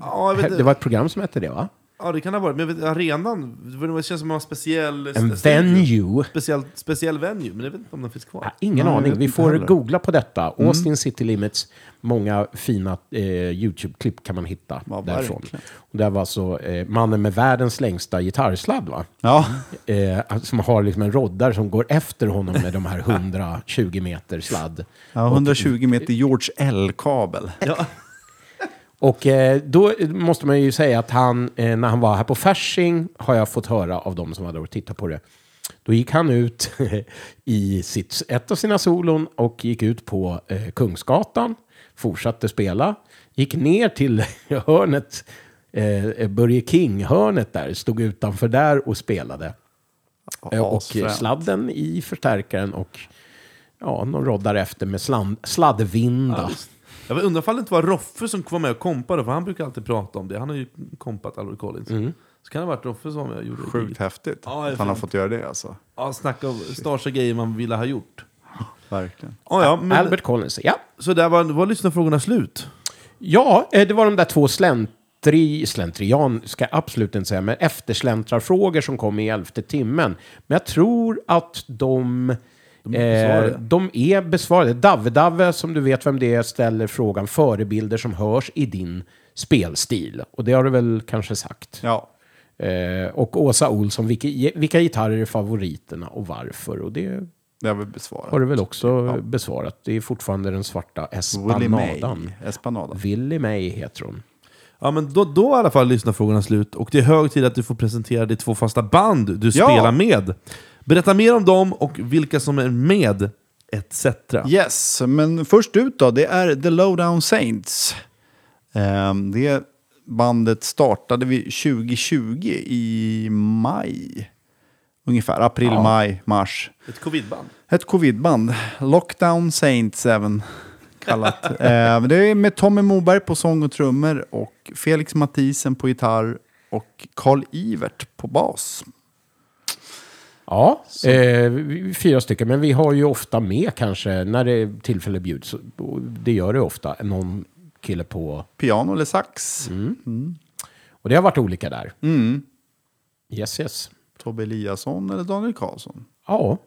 Ja, det var ett program som hette det va? Ja, det kan det ha varit. Men jag vet, arenan, det känns som en speciell... En venue. Speciell, speciell venue, men jag vet inte om den finns kvar. Ja, ingen jag aning. Vi får googla på detta. Austin City Limits. Många fina eh, YouTube-klipp kan man hitta Ja, därifrån. Och det var alltså eh, mannen med världens längsta gitarrsladd, va? Ja, Eh, som har liksom en roddare som går efter honom med de här 120 meter sladd. ja 120 meter George L-kabel. Ja. Och eh, då måste man ju säga att han, eh, när han var här på Fasching, har jag fått höra av de som hade varit och tittat på det. Då gick han ut i sitt, ett av sina solon och gick ut på eh, Kungsgatan, fortsatte spela, gick ner till hörnet, eh, Börje King-hörnet där, stod utanför där och spelade. Eh, och Asfränt. sladden i förstärkaren och ja, någon roddare efter med sland, sladdvinda. Jag undrar ifall det inte var Roffe som var med och kompade, för han brukar alltid prata om det. Han har ju kompat Albert Collins. Så kan det ha varit Roffe som var med och gjorde det. Sjukt häftigt Ja, det att han har fått göra det alltså. Ja, snacka om starsa grejer man ville ha gjort. Verkligen. Ja, ja, men, Albert Collins, ja. Så där var, var lyssnarfrågorna slut. Ja, eh, det var de där två släntri, slentrian, ska jag absolut inte säga, men eftersläntrarfrågor som kom i elfte timmen. Men jag tror att de, De är besvarade. eh, de är besvarade. Davve-Davve, som du vet vem det är, ställer frågan förebilder som hörs i din spelstil. Och det har du väl kanske sagt. Ja, Eh, och Åsa Olsson, vilka, vilka gitarrer är favoriterna och varför? Och det det har vi besvarat. har du väl också besvarat. Det är fortfarande den svarta Willie May. Espanadan. Espanada. Willie May heter hon. Ja, men då, då i alla fall lyssnarfrågorna slut. Och det är hög tid att du får presentera de två fasta band du Ja. spelar med. Berätta mer om dem och vilka som är med, etc. Yes, men först ut då, det är The Lowdown Saints. Ehm, det bandet startade vi 2020 i maj. Ungefär, april, Ja. maj, mars. Ett covidband. Ett covidband. Lockdown Saints även kallat. eh, det är med Tommy Moberg på sång och trummor och Felix Mathisen på gitarr och Carl Ivert på bas. Ja, eh, fyra stycken. Men vi har ju ofta med kanske, när det tillfälle bjuds, det gör det ofta, någon kille på... Piano eller sax. Och det har varit olika där. Mm. Yes, yes. Tobbe Eliasson eller Daniel Karlsson. Ja,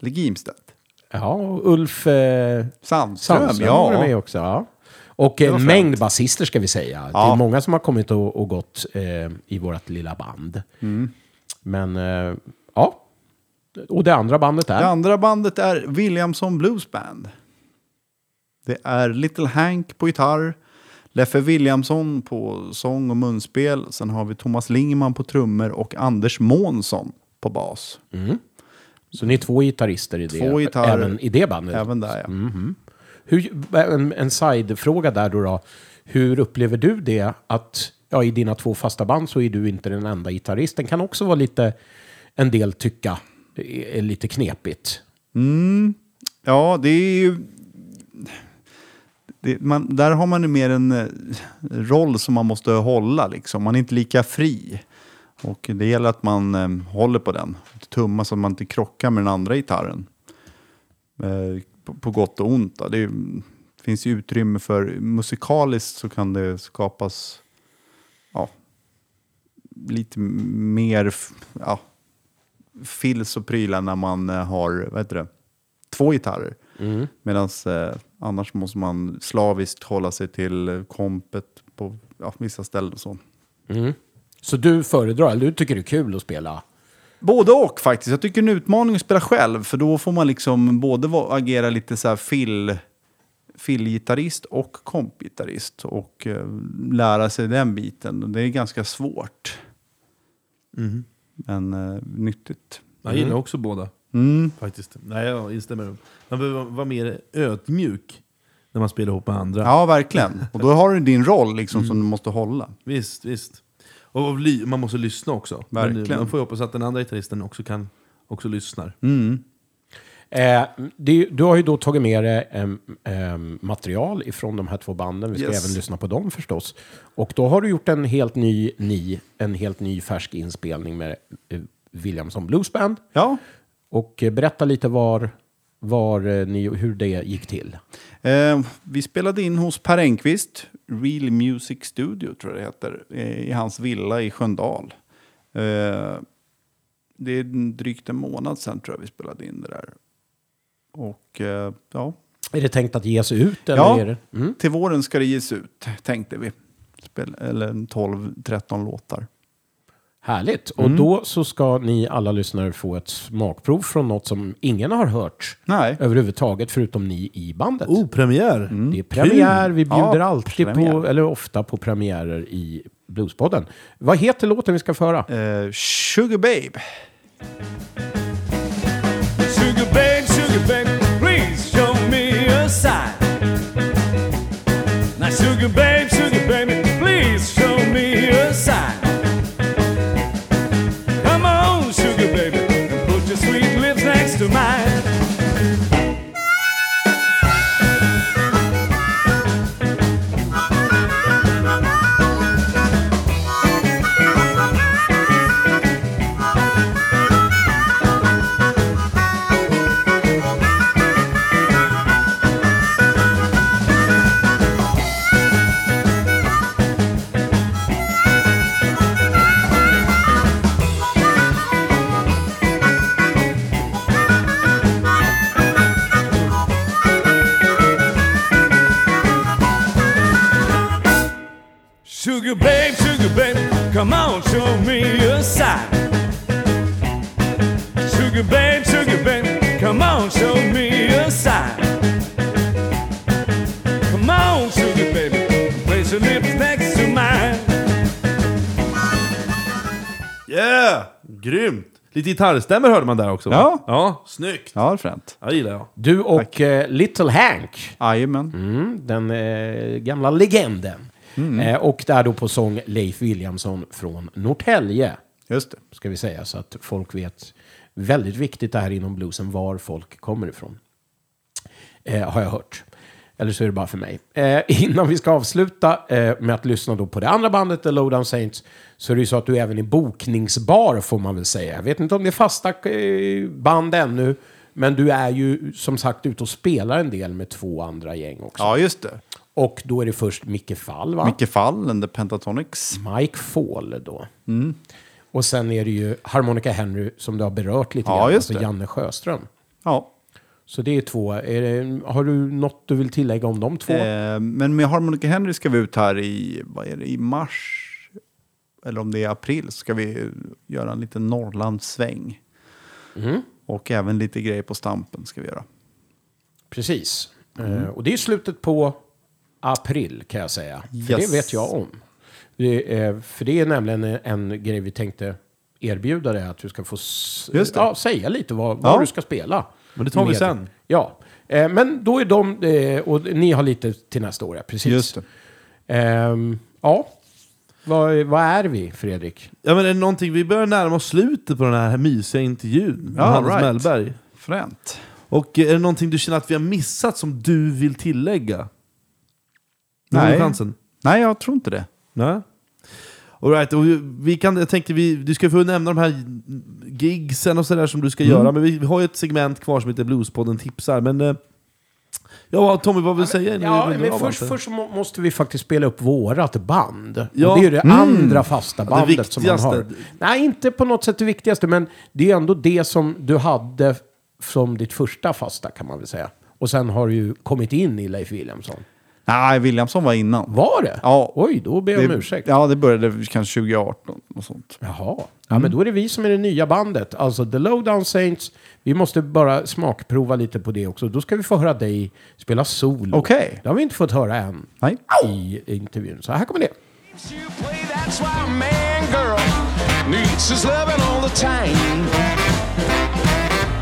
Eller Gimstedt. ja och Ulf eh, Sandström, Sandström var ja. med också. Ja. Och Det var en mängd basister ska vi säga. Det Ja. är många som har kommit och, och gått eh, i vårt lilla band. Mm. Men eh, ja, och det andra bandet är? Det andra bandet är Williamson Blues Band. Det är Little Hank på gitarr, Leffe Williamson på sång och munspel. Sen har vi Thomas Lingman på trummor och Anders Månsson på bas. Så ni är två gitarrister i det, Två gitarrer. även i det bandet? Även där ja. Mm. Hur, en, en sidefråga där då, då. Hur upplever du det att ja, i dina två fasta band så är du inte den enda gitarristen? Kan också vara lite, en del tycka, är är lite knepigt. Mm. Ja, det är ju... Det, man, där har man ju mer en eh, roll som man måste hålla liksom. Man är inte lika fri. Och det gäller att man eh, håller på den. Tumma så att man inte krockar med den andra gitarren. Eh, på, på gott och ont. Då. Det är, finns ju utrymme för musikaliskt så kan det skapas ja, lite mer ja, fills och prylar när man eh, har vad heter det, två gitarrer. Medan eh, annars måste man slaviskt hålla sig till kompet på ja, vissa ställen. Och så. Så du föredrar, eller du tycker det är kul att spela? Både och faktiskt. Jag tycker en utmaning att spela själv. För då får man liksom både agera lite så här fill, fillgitarrist och kompgitarrist. Och eh, lära sig den biten. Det är ganska svårt. Men eh, nyttigt. Jag gillar också båda. Mm. Faktiskt. Nej, jag instämmer. Man behöver vara mer ödmjuk när man spelar ihop med andra. Ja, verkligen. Och då har du din roll liksom som du måste hålla. Visst, visst. Och man måste lyssna också. Men Verkligen. man får ju hoppas att den andra gitarristen också kan också lyssnar. Eh, det, du har ju då tagit med dig em, material ifrån de här två banden. Vi ska Yes. även lyssna på dem förstås. Och då har du gjort en helt ny, ny, en helt ny färsk inspelning med eh, Williamson Blues Band. Ja. Och eh, berätta lite var, var eh, ni, hur det gick till. Eh, vi spelade in hos Per Engqvist, Real Music Studio tror jag det heter, eh, i hans villa i Sköndal. Eh, det är drygt en månad sedan tror jag vi spelade in det där. Och eh, ja, Är det tänkt att ges ut? Eller Ja. är det? Mm. till våren ska det ges ut, tänkte vi. Spel, eller 12-13 låtar. Härligt. Mm. Och då så ska ni alla lyssnare få ett smakprov från något som ingen har hört Nej, överhuvudtaget förutom ni i bandet. Oh, premiär! Det är premiär, vi bjuder Ja, alltid på, premiär. eller ofta på premiärer i Bluespodden. Vad heter låten vi ska föra? eh, Sugar Babe. Sugar babe, sugar Sugar babe, sugar babe, come on, show me a sign. Come on, sugar baby, place your lips next to mine. Yeah! Grymt! Lite gitarrstämmer hörde man där också va? Ja. Ja, snyggt! Ja, fränt. Ja, gillar jag. Du och eh, Little Hank, Jajamän. mm, den eh, gamla legenden. Eh, och där då på sång Leif Williamson från Norrtälje, Just det. ska vi säga, så att folk vet. Väldigt viktigt det här inom bluesen, var folk kommer ifrån. Eh, har jag hört. Eller så är det bara för mig. Eh, innan vi ska avsluta eh, med att lyssna då på det andra bandet, The Lowdown Saints, så är det ju så att du även är bokningsbar, får man väl säga. Jag vet inte om det är fasta eh, band ännu, men du är ju som sagt ute och spelar en del med två andra gäng också. Ja, just det. Och då är det först Micke Fall, va? Micke Fall, the Pentatonics. Mike Fall då. Mm. Och sen är det ju Harmonica Henry som du har berört lite Ja, grann, alltså det. Janne Sjöström. Ja. Så det är två. Är det, har du något du vill tillägga om de två? Eh, men med Harmonica Henry ska vi ut här i, vad är det, i mars. Eller om det är april så ska vi göra en liten Norrlandssväng. Mm. Och även lite grejer på Stampen ska vi göra. Precis. Mm. Eh, och det är slutet på april kan jag säga. För Yes. det vet jag om. Det är, för det är nämligen en, grej vi tänkte erbjuda dig. Att du ska få ja, säga lite vad, vad Ja. du ska spela. Men det tar vi sen. Ja. Eh, men då är de, eh, och ni har lite till nästa år, ja, precis. Just det. Ehm, ja. Vad, vad är vi, Fredrik? Ja, men är det någonting, vi börjar närma oss slutet på den här mysiga intervjun med Ja, Hannes right. Mellberg. Fränt. Och eh, är det någonting du känner att vi har missat som du vill tillägga? Nej. Nej, jag tror inte det. Nej. All right, och vi kan, jag tänkte vi, du ska få nämna de här gigsen och sådär som du ska göra, men vi, vi har ju ett segment kvar som heter Bluespodden tipsar. Men, eh, ja, Tommy, vad vill du säga? Ja, men först, först måste vi faktiskt spela upp vårat band. Ja. Och det är ju det andra fasta det bandet som man har. Nej, inte på något sätt det viktigaste, men det är ändå det som du hade som ditt första fasta kan man väl säga. Och sen har du ju kommit in i Leif Williamson. Nej, Williamson var innan. Var det? Ja. Oj, då ber jag om Det- ursäkt. Ja, det började kanske 2018 och sånt. Jaha. Ja, men då är det vi som är det nya bandet. Alltså The Lowdown Saints. Vi måste bara smakprova lite på det också. Då ska vi få höra dig spela solo. Okej. Det har vi inte fått höra än Nej. i intervjun. Så här kommer det.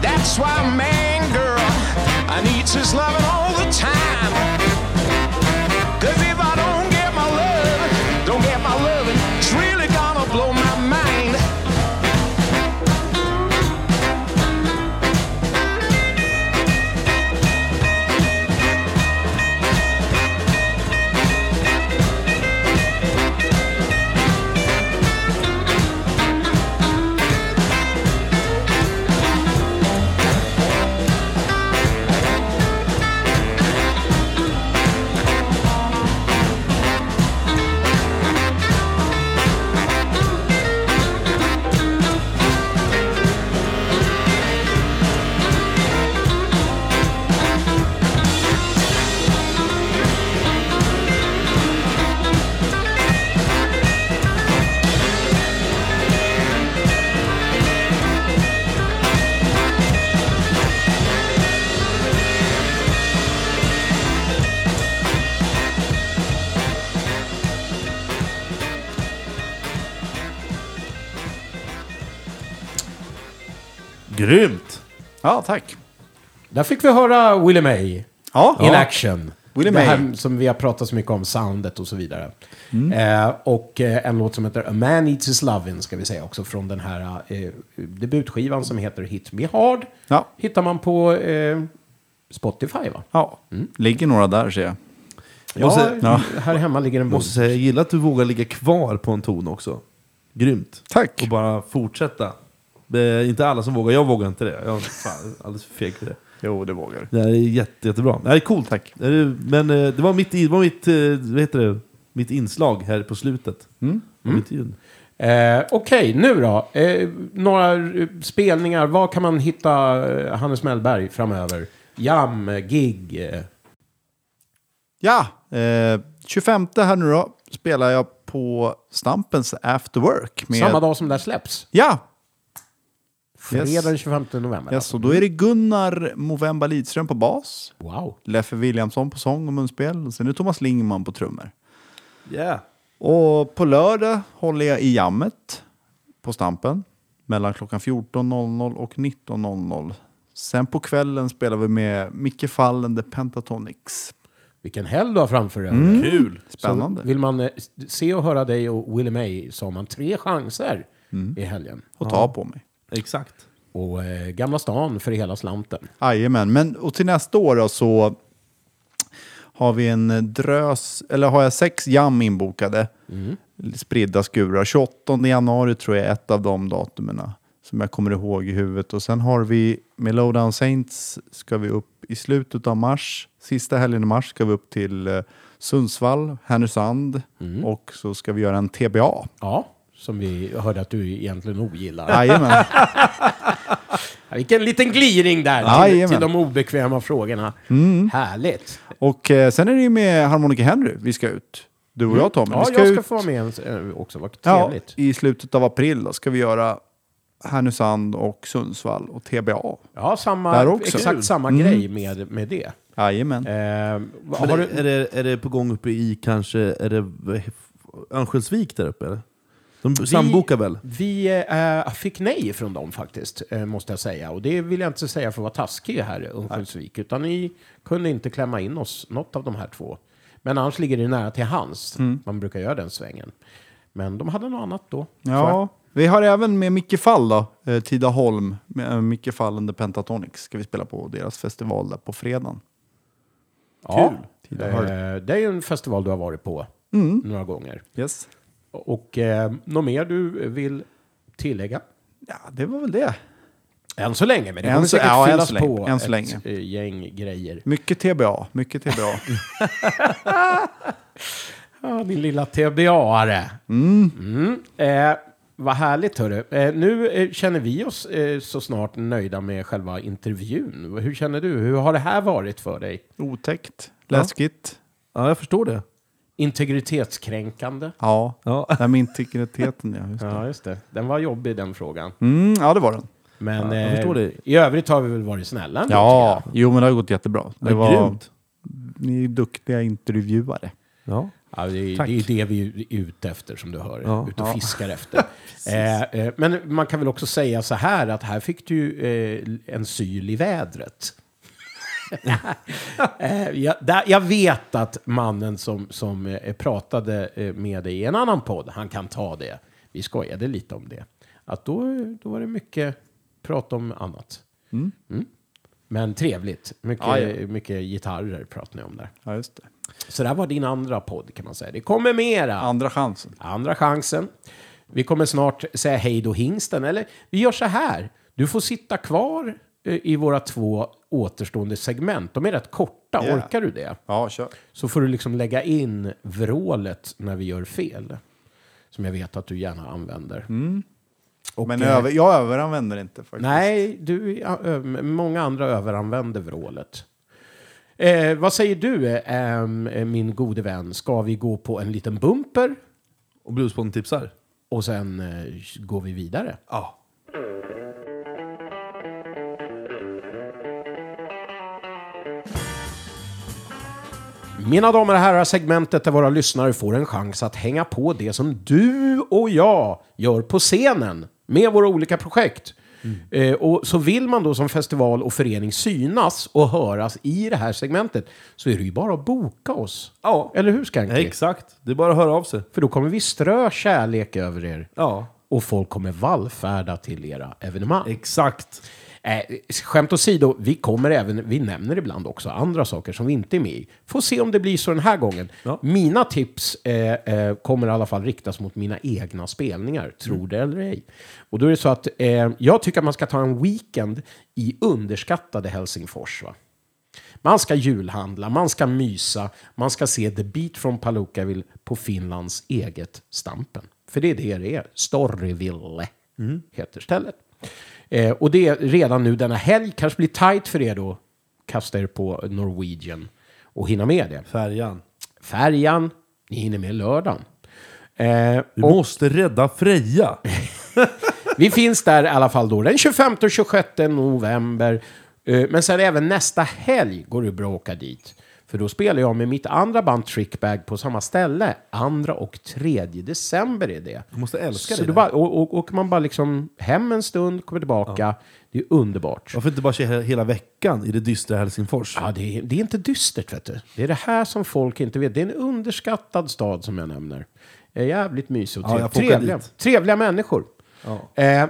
That's why man, girl, needs his loving all the time. Grymt! Ja, tack. Där fick vi höra Willie May Ja, in action. Willie det här May. som vi har pratat så mycket om, soundet och så vidare. Mm. Eh, och eh, en låt som heter A Man Needs His Lovin' ska vi säga också från den här eh, debutskivan som heter Hit Me Hard. Ja. Hittar man på eh, Spotify va? ja. ligger några där ser jag. Ja, Måste- ja. här hemma ligger en Måste säga, jag gillar att du vågar ligga kvar på en ton också. Grymt. Tack. Och bara fortsätta. Det är inte alla som vågar, jag vågar inte det. Jag är fan, alldeles för feg för det. Jo, det vågar du. Det här är jätte, jättebra. Det här är coolt. Tack. Det är- Men eh, det var mitt, i- det var mitt, eh, vad heter det? mitt inslag här på slutet. Mm. Av intervjun. Eh, Okej, nu då. Eh, några eh, spelningar. Var kan man hitta eh, Hannes Mellberg framöver? Jam, eh, gig. Eh. Ja, eh, 25 här nu då spelar jag på Stampens After Work. Med... Samma dag som det här släpps. Ja, Fredag Yes. den 25 november. ja så då är det Gunnar Movemba Lidström på bas. Wow. Leffe Williamson på sång och munspel. Och sen är det Thomas Lingman på trummor. Yeah. Och på lördag håller jag i jammet på Stampen. Mellan klockan 14.00 och 19.00. Sen på kvällen spelar vi med Micke Fallen, The Pentatonics. Vilken helg du har framför dig. Kul! Spännande. Så vill man eh, se och höra dig och Willie May så har man tre chanser i helgen. Och ta på mig. Exakt. Och eh, Gamla stan för hela slanten. Jajamän, men och till nästa år då så har vi en drös, eller har jag sex jam inbokade. Spridda skurar. 28 januari tror jag är ett av de datumen som jag kommer ihåg i huvudet. Och sen har vi med Lowdown Saints ska vi upp i slutet av mars. Sista helgen i mars ska vi upp till eh, Sundsvall, Härnösand och så ska vi göra en TBA. Ja, som vi hörde att du egentligen ogillar. Jajamän. Ja, Vilken liten gliring där till, Jajamän. till de obekväma frågorna. Härligt. och eh, sen är det ju med Harmonica Henry vi ska ut. Du och jag Tommy. Ja, vi jag ska ut. få vara med eh, också. Vad Ja, trevligt. i slutet av april då ska vi göra Härnösand och Sundsvall och TBA. Ja, samma, Där också. exakt samma Mm. grej med, med det. Jajamän. Eh, Men har är, du, är, det, är det på gång uppe i kanske, är det Örnsköldsvik där uppe eller? De sambokar väl? Vi eh, fick nej från dem faktiskt, eh, måste jag säga. Och det vill jag inte säga för att vara taskig här i Örnsköldsvik. Utan ni kunde inte klämma in oss, något av de här två. Men annars ligger det nära till hands. Mm. Man brukar göra den svängen. Men de hade något annat då. Ja, vi har även med Micke Fall då, eh, Tidaholm, med eh, Micke Fall and the Pentatonics ska vi spela på deras festival där på fredagen. Ja. Kul. Eh, det är ju en festival du har varit på Mm. några gånger. Yes. Och eh, något mer du vill tillägga? Ja, det var väl det. Än så länge, men det kommer så- säkert ja, fyllas länge. på Än så ett länge. eh, gäng grejer. Mycket TBA, mycket TBA. Ja, din lilla TBA-are. Mm. Eh, vad härligt, hörru. Eh, nu eh, känner vi oss eh, så snart nöjda med själva intervjun. Hur känner du? Hur har det här varit för dig? Otäckt, läskigt. Ja, jag förstår det. Integritetskränkande? Ja, Ja. det här med integriteten ja. Just det. Ja, just det. Den var jobbig, den frågan. Mm, ja, det var den. Men Ja, jag eh, det. i övrigt har vi väl varit snälla ändå, Ja, tycker jag. jo men det har gått jättebra. Det Det var, Grymt. ni är duktiga intervjuare. Ja. Ja, det, är, Tack. det är det vi är ute efter som du hör. Ja. Ute och fiskar efter. eh, eh, men man kan väl också säga så här att här fick du ju, eh, en syl i vädret. eh, jag, där, jag vet att mannen som, som eh, pratade eh, med dig i en annan podd, han kan ta det. Vi skojade lite om det. Att då, då var det mycket prat om annat. Mm. Men trevligt. Mycket, Ja, ja. mycket gitarrer pratade ni om där. Ja, just det. Så det här var din andra podd kan man säga. Det kommer mera. Andra chansen. Andra chansen. Vi kommer snart säga hej då hingsten. Eller vi gör så här. Du får sitta kvar i våra två återstående segment. De är rätt korta. Ja. Orkar du det? Ja, kör. Så får du liksom lägga in vrålet när vi gör fel. Som jag vet att du gärna använder. Och, Men eh, över, jag överanvänder inte faktiskt. Nej, du, många andra överanvänder vrålet. Eh, vad säger du, eh, min gode vän? Ska vi gå på en liten bumper Och Bluespodden tipsar. och sen eh, går vi vidare? Ja. Mina damer och herrar, segmentet där våra lyssnare får en chans att hänga på det som du och jag gör på scenen med våra olika projekt. Eh, och så vill man då som festival och förening synas och höras i det här segmentet så är det ju bara att boka oss. Ja. Eller hur Skanky? Exakt. Det är bara att höra av sig. För då kommer vi strö kärlek över er. Ja. Och folk kommer vallfärda till era evenemang. Exakt. Eh, skämt åsido, vi kommer även, vi nämner ibland också andra saker som vi inte är med i. Får se om det blir så den här gången. Ja. Mina tips eh, eh, kommer i alla fall riktas mot mina egna spelningar, tro det eller ej. Och då är det så att eh, jag tycker att man ska ta en weekend i underskattade Helsingfors. Va? Man ska julhandla, man ska mysa, man ska se The Beat from Palookaville på Finlands eget Stampen. För det är det det är. Storyville heter stället. Eh, och det är redan nu denna helg, kanske blir tight för er då, kasta er på Norwegian och hinna med det. Färjan. Färjan, ni hinner med lördagen. Eh, Vi och måste rädda Freja. vi finns där i alla fall då den 25 och 26 november. Eh, Men sen även nästa helg går det bra att åka dit. För då spelar jag med mitt andra band Trickbag på samma ställe. Andra och tredje december är det. Jag måste älska Så det. du bara, och, och, åker man bara liksom hem en stund, kommer tillbaka. Det är underbart. Varför inte bara köra hela veckan i det dystra Helsingfors? Ja, det är, det är inte dystert, vet du. Det är det här som folk inte vet. Det är en underskattad stad som jag nämner. Är jävligt mysigt och Ja, trevliga, trevliga människor. Ja. Eh,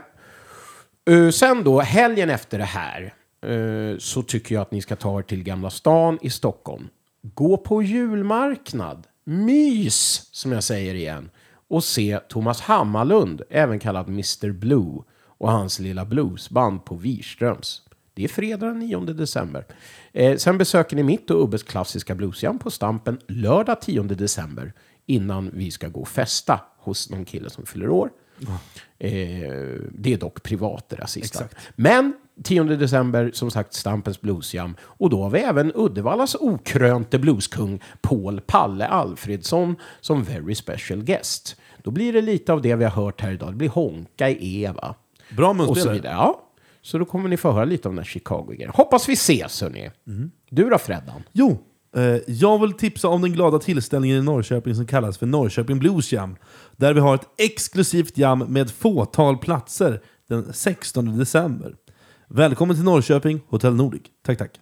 eh, sen då, helgen efter det här, eh, så tycker jag att ni ska ta er till Gamla stan i Stockholm. Gå på julmarknad. Mys, som jag säger igen. Och se Thomas Hammarlund, även kallad Mr Blue, och hans lilla bluesband på Wirströms. Det är fredag den 9 december. Eh, sen besöker ni mitt och Ubbes klassiska bluesjam på Stampen lördag 10 december innan vi ska gå och festa hos någon kille som fyller år. Eh, det är dock privat det där sista. Men 10 december, som sagt, Stampens bluesjam. Och då har vi även Uddevallas okrönte blueskung Paul Palle Alfredsson som very special guest. Då blir det lite av det vi har hört här idag. Det blir Honka i Eva. Bra munspelare. Ja. Så då kommer ni få höra lite om den här Chicago-grejen. Hoppas vi ses, hörni. Du då, Freddan? Jo, eh, jag vill tipsa om den glada tillställningen i Norrköping som kallas för Norrköping Blues Jam. Där vi har ett exklusivt jam med fåtal platser den 16 december. Välkommen till Norrköping, Hotell Nordic. Tack, tack.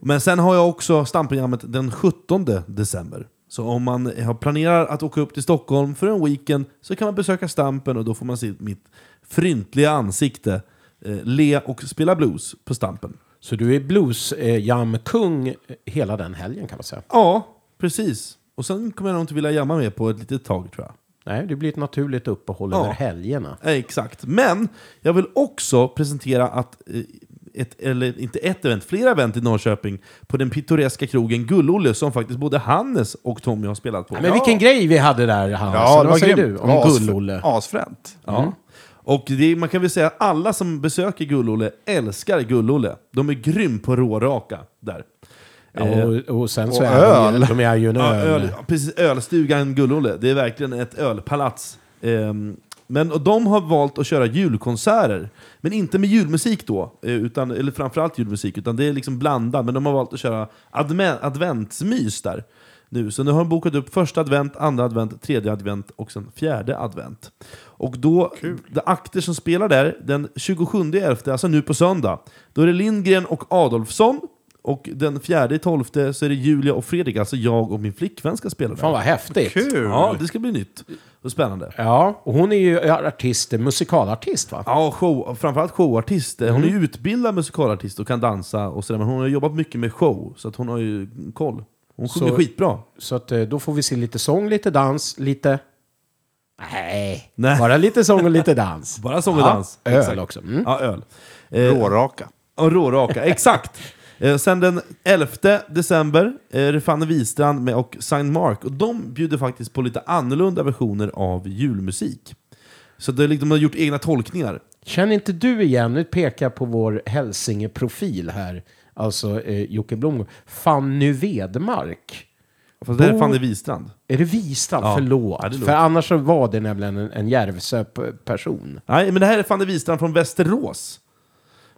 Men sen har jag också Stampenjammet den 17 december. Så om man planerar att åka upp till Stockholm för en weekend så kan man besöka Stampen och då får man se mitt fryntliga ansikte eh, le och spela blues på Stampen. Så du är blues-jam-kung hela den helgen kan man säga. Ja, precis. Och sen kommer jag nog inte vilja jamma med på ett litet tag tror jag. Nej, det blir ett naturligt uppehåll Ja. över helgerna. Exakt. Men jag vill också presentera att eh, ett, eller inte ett event, flera event i Norrköping på den pittoreska krogen Gull-Olle som faktiskt både Hannes och Tommy har spelat på. Men vilken grej vi hade där, Hannes. Ja, det Vad säger grymt. du om As- Gull-Olle? Asfränt. Ja. Och det, man kan väl säga att alla som besöker Gull-Olle älskar Gull-Olle. De är grym på råraka där. Ja, och, och sen så och är de, öl. ju- de är ju en Ja, öl. öl, precis, ölstugan Gull-Olle. Det är verkligen ett ölpalats. Ehm, men och de har valt att köra julkonserter, men inte med julmusik då, eh, utan, eller framförallt julmusik, utan det är liksom blandat. Men de har valt att köra adme- adventsmys där. Nu. Så nu har de bokat upp första advent, andra advent, tredje advent och sen fjärde advent. Och då, de akter som spelar där, den 27.11, alltså nu på söndag, då är det Lindgren och Adolfsson. Och den fjärde i tolfte så är det Julia och Fredrik, alltså jag och min flickvän ska spela där. Fan vad häftigt. Kul! Ja, det ska bli nytt och spännande. Ja, och hon är ju artist, musikalartist va? Ja, show, framförallt showartist. Hon är Mm. ju utbildad musikalartist och kan dansa och sådär, men hon har jobbat mycket med show, så att hon har ju koll. Hon sjunger Så- skitbra. Så att eh, då får vi se lite sång, lite dans, lite... Nej, Nej. bara lite sång och lite dans. Bara sång och Ja, dans. öl Exakt. också. Mm. Ja, öl. Eh, Råraka. och råraka, exakt. Eh, sen den 11 december är det Fanny Wistrand med och Saint Mark. Och de bjuder faktiskt på lite annorlunda versioner av julmusik. Så det är liksom, de har gjort egna tolkningar. Känner inte du igen, nu pekar jag på vår Hälsinge-profil här, alltså eh, Jocke Blom, Fanny Vedmark. Fast det är Fanny Wistrand. Är det Wistrand? Ja. Förlåt. Ja, det För annars så var det nämligen en, en Järvsö-person. Nej, men det här är Fanny Wistrand från Västerås.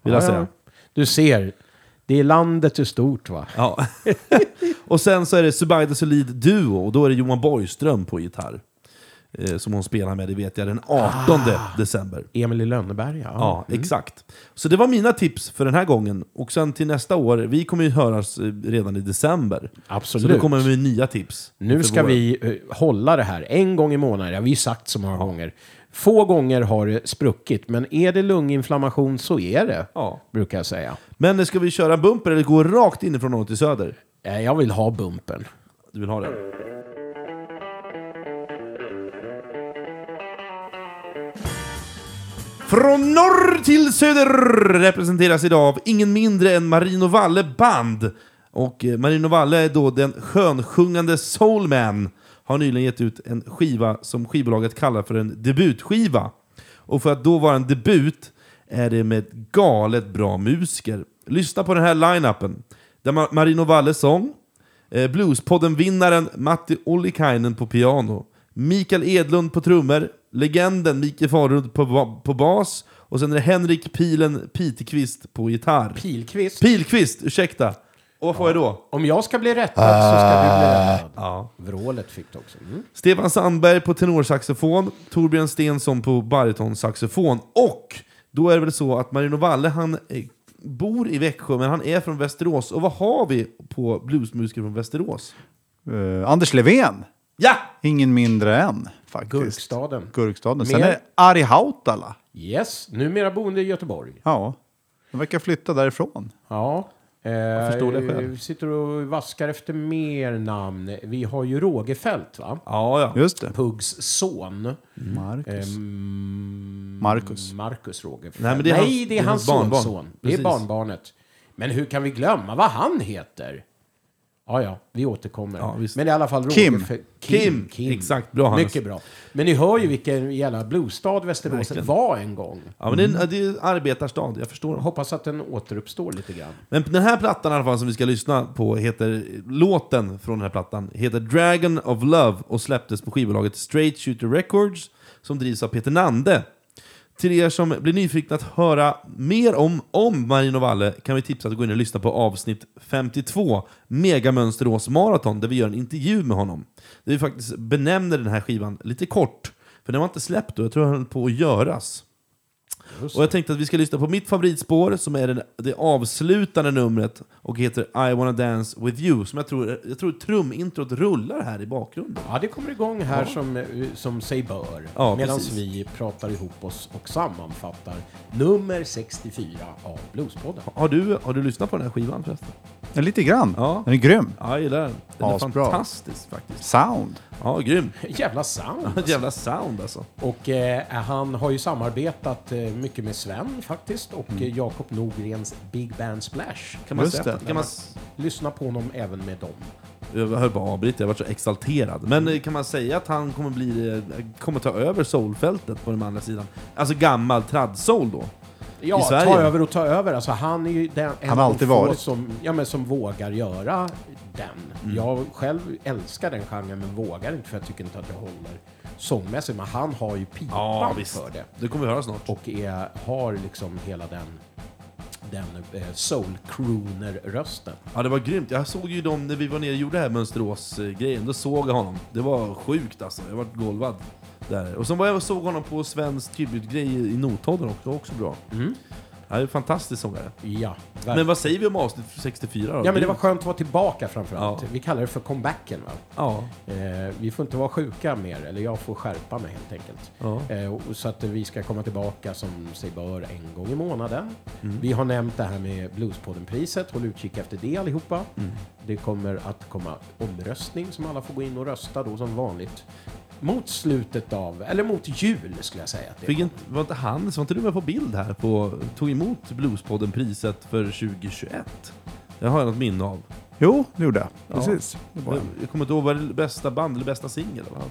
Vill jag säga. Du ser, det är landet är stort va? Ja. och sen så är det Subaida Solid Duo, och då är det Johan Borgström på gitarr. Eh, som hon spelar med, det vet jag, den 18 december. Emil i Lönneberga. Ja, exakt. Så det var mina tips för den här gången. Och sen till nästa år, vi kommer ju höras eh, redan i december. Absolut. Så då kommer vi nya tips. Nu ska våra- vi eh, hålla det här en gång i månaden. Det har vi sagt så många gånger. Få gånger har det spruckit, men är det lunginflammation så är det, Ja. brukar jag säga. Men ska vi köra bumper eller gå rakt inifrån norr till söder? Eh, Jag vill ha bumpen. Du vill ha det? Från norr till söder representeras idag av ingen mindre än Marino Valle Band. Och eh, Marino Valle är då den skönsjungande soulman. Har nyligen gett ut en skiva som skivbolaget kallar för en debutskiva. Och för att då vara en debut är det med galet bra musiker. Lyssna på den här line-upen. Där Ma- Marino Valle sång, Eh, Bluespodden-vinnaren Matti Ollikainen på piano. Mikael Edlund på trummor. Legenden Mikael Farud på, på bas. Och sen är det Henrik Pilen Piteqvist på gitarr. Pilkvist. Pilqvist, ursäkta. Och vad får jag då? Om jag ska bli rättad så ska du bli rättad. Ja. Vrålet fick du också. Mm. Stefan Sandberg på tenorsaxofon. Torbjörn Stensson på baritonsaxofon. Och då är det väl så att Marino Valle, han eh, bor i Växjö, men han är från Västerås. Och vad har vi på bluesmusiker från Västerås? Eh, Anders Levén. Ja! Ingen mindre än, faktiskt. Gurkstaden. Gurkstaden. Sen Mer? är det Ari Hautala. Yes, numera boende i Göteborg. Ja. De verkar flytta därifrån. Ja. Jag förstår det själv. Vi sitter och vaskar efter mer namn. Vi har ju Rogefeldt, va? Ja, ja. Just det. Puggs son. Marcus. Ehm, Marcus. Marcus Rogefeldt. Nej, men det är Nej, hans- det är hans barnbarn. sonson. Det är Precis. barnbarnet. Men hur kan vi glömma vad han heter? Ja, ja, vi återkommer. Ja, visst. Men i alla fall Kim. Rogefeldt- Kim. Exakt, bra, Hannes. Mycket bra. Men ni hör ju vilken jävla bluesstad Västerås Verkligen. var en gång. Ja, men det är en, det är en arbetarstad, jag förstår. Hoppas att den återuppstår lite grann. Men den här plattan i alla fall som vi ska lyssna på heter, låten från den här plattan heter Dragon of Love och släpptes på skivbolaget Straight Shooter Records som drivs av Peter Nande. Till er som blir nyfikna att höra mer om, om Marino Valle kan vi tipsa att gå in och lyssna på avsnitt 52, Mega Mönsterås Marathon, där vi gör en intervju med honom. Där vi faktiskt benämner den här skivan lite kort, för den var inte släppt då, jag tror den höll på att göras. Och jag tänkte att vi ska lyssna på mitt favoritspår som är den, det avslutande numret och heter I wanna dance with you. Som jag tror, jag tror trumintrot rullar här i bakgrunden. Ja, det kommer igång här som, eh, som sig bör. Ja, Medan vi pratar ihop oss och sammanfattar nummer 64 av Bluespodden. Har du, har du lyssnat på den här skivan förresten? Ja, lite grann. Ja. Den är grym. Ja, jag gillar den. Den är Asbra. fantastisk faktiskt. Sound. Ja, grym. Jävla sound! Ett jävla sound alltså. Och eh, han har ju samarbetat eh, mycket med Sven faktiskt och Mm. eh, Jakob Nordgrens Big Band Splash. Kan man Just säga, det. kan man, Lyssna på honom även med dem. jag höll på att avbryta, jag var så exalterad. Men eh, kan man säga att han kommer bli, eh, kommer ta över soulfältet på den andra sidan? Alltså gammal trad-soul då? Ja, I Sverige? ta över och ta över. Alltså, han är ju den, en Han har alltid varit. Som, ja, men som vågar göra den. Mm. Jag själv älskar den genren men vågar inte för jag tycker inte att jag håller sångmässigt. Men han har ju pipan för det. Det kommer vi höra snart. Och är, har liksom hela den, den eh, soul-crooner-rösten. Ja, det var grymt. Jag såg ju dem när vi var nere och gjorde det här Mönsterås-grejen. Då såg jag honom. Det var sjukt alltså. Jag var golvad. Där. Och så var jag och såg honom på svensk tribute-grej i Notodden också. Också bra. Ja, det är en fantastisk sångare. Ja, Men vad säger vi om avsnitt 64 då? Ja, men det var skönt att vara tillbaka framförallt. Ja. Vi kallar det för comebacken. Va? Ja. Eh, vi får inte vara sjuka mer, eller jag får skärpa mig helt enkelt. Ja. Eh, och- så att vi ska komma tillbaka som sig bör en gång i månaden. Mm. Vi har nämnt det här med Bluespodden-priset, håll utkik efter det allihopa. Mm. Det kommer att komma omröstning som alla får gå in och rösta då som vanligt. Mot slutet av, eller mot jul skulle jag säga. Att det Fick var. inte, var inte han, var inte du med på bild här? På, tog emot Bluespodden-priset för 2021? Det har jag något minne av. Jo, det gjorde jag. Ja. Precis. Det var Jag, kommer inte ihåg, var det bästa band eller bästa singel? eller vad?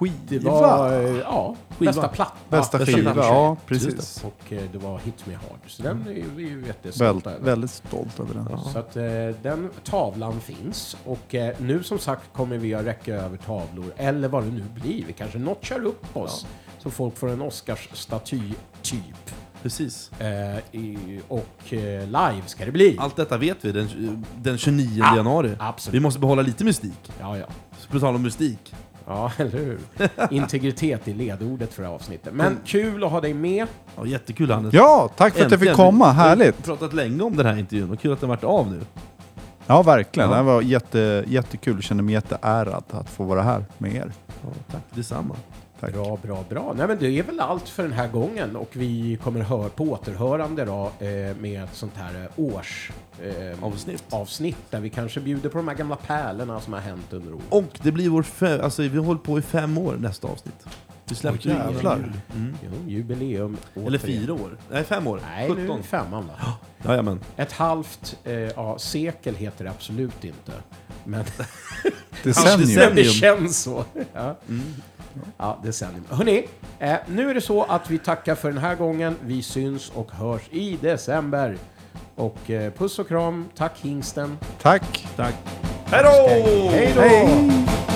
Skiva. Det var, eh, ja, Skiva. bästa platta. Bästa bästa skiva, skiva. ja precis. Och eh, det var Hit Me Hard. Så den är vi ju jättestolta över. väldigt stolt över den. Så att eh, den tavlan finns. Och nu som sagt kommer vi att räcka över tavlor, eller vad det nu blir. Vi kanske notchar upp oss. Så folk får en Oscarsstaty typ. Precis. Eh, i, och eh, live ska det bli. Allt detta vet vi den, den 29 Ah, januari. absolut. Vi måste behålla lite mystik. Ja, ja. På tal om mystik. Ja, eller hur? Integritet är ledordet för det här avsnittet. Men kul att ha dig med. Ja, jättekul Hannes. Ja, tack för att jag fick Äntligen. komma. Vi har Härligt. pratat länge om den här intervjun och kul att den varit av nu. Ja, verkligen. Ja. Det var jätte, jättekul. Jag känner mig jätteärad att få vara här med er. Ja, tack detsamma. Tack. Bra, bra, bra. Nej, men det är väl allt för den här gången och vi kommer höra på återhörande då eh, med ett sånt här eh, års eh, Avsnitt. avsnitt där vi kanske bjuder på de här gamla pärlorna som har hänt under året. Och det blir vår fe- alltså vi håller på i fem år nästa avsnitt. Vi släppte ju jävlar. Mm. Jo, jubileum. Eller återigen. fyra år. Nej, fem år. Nej, nu är 17. femman va? Jajamän. Ett halvt eh, ja, sekel heter det absolut inte. Men Decennium. det känns så. Ja, ja decennium. Hörrni, eh, nu är det så att vi tackar för den här gången. Vi syns och hörs i december. Och eh, puss och kram. Tack hingsten. Tack. Tack. Hej då! Hej då!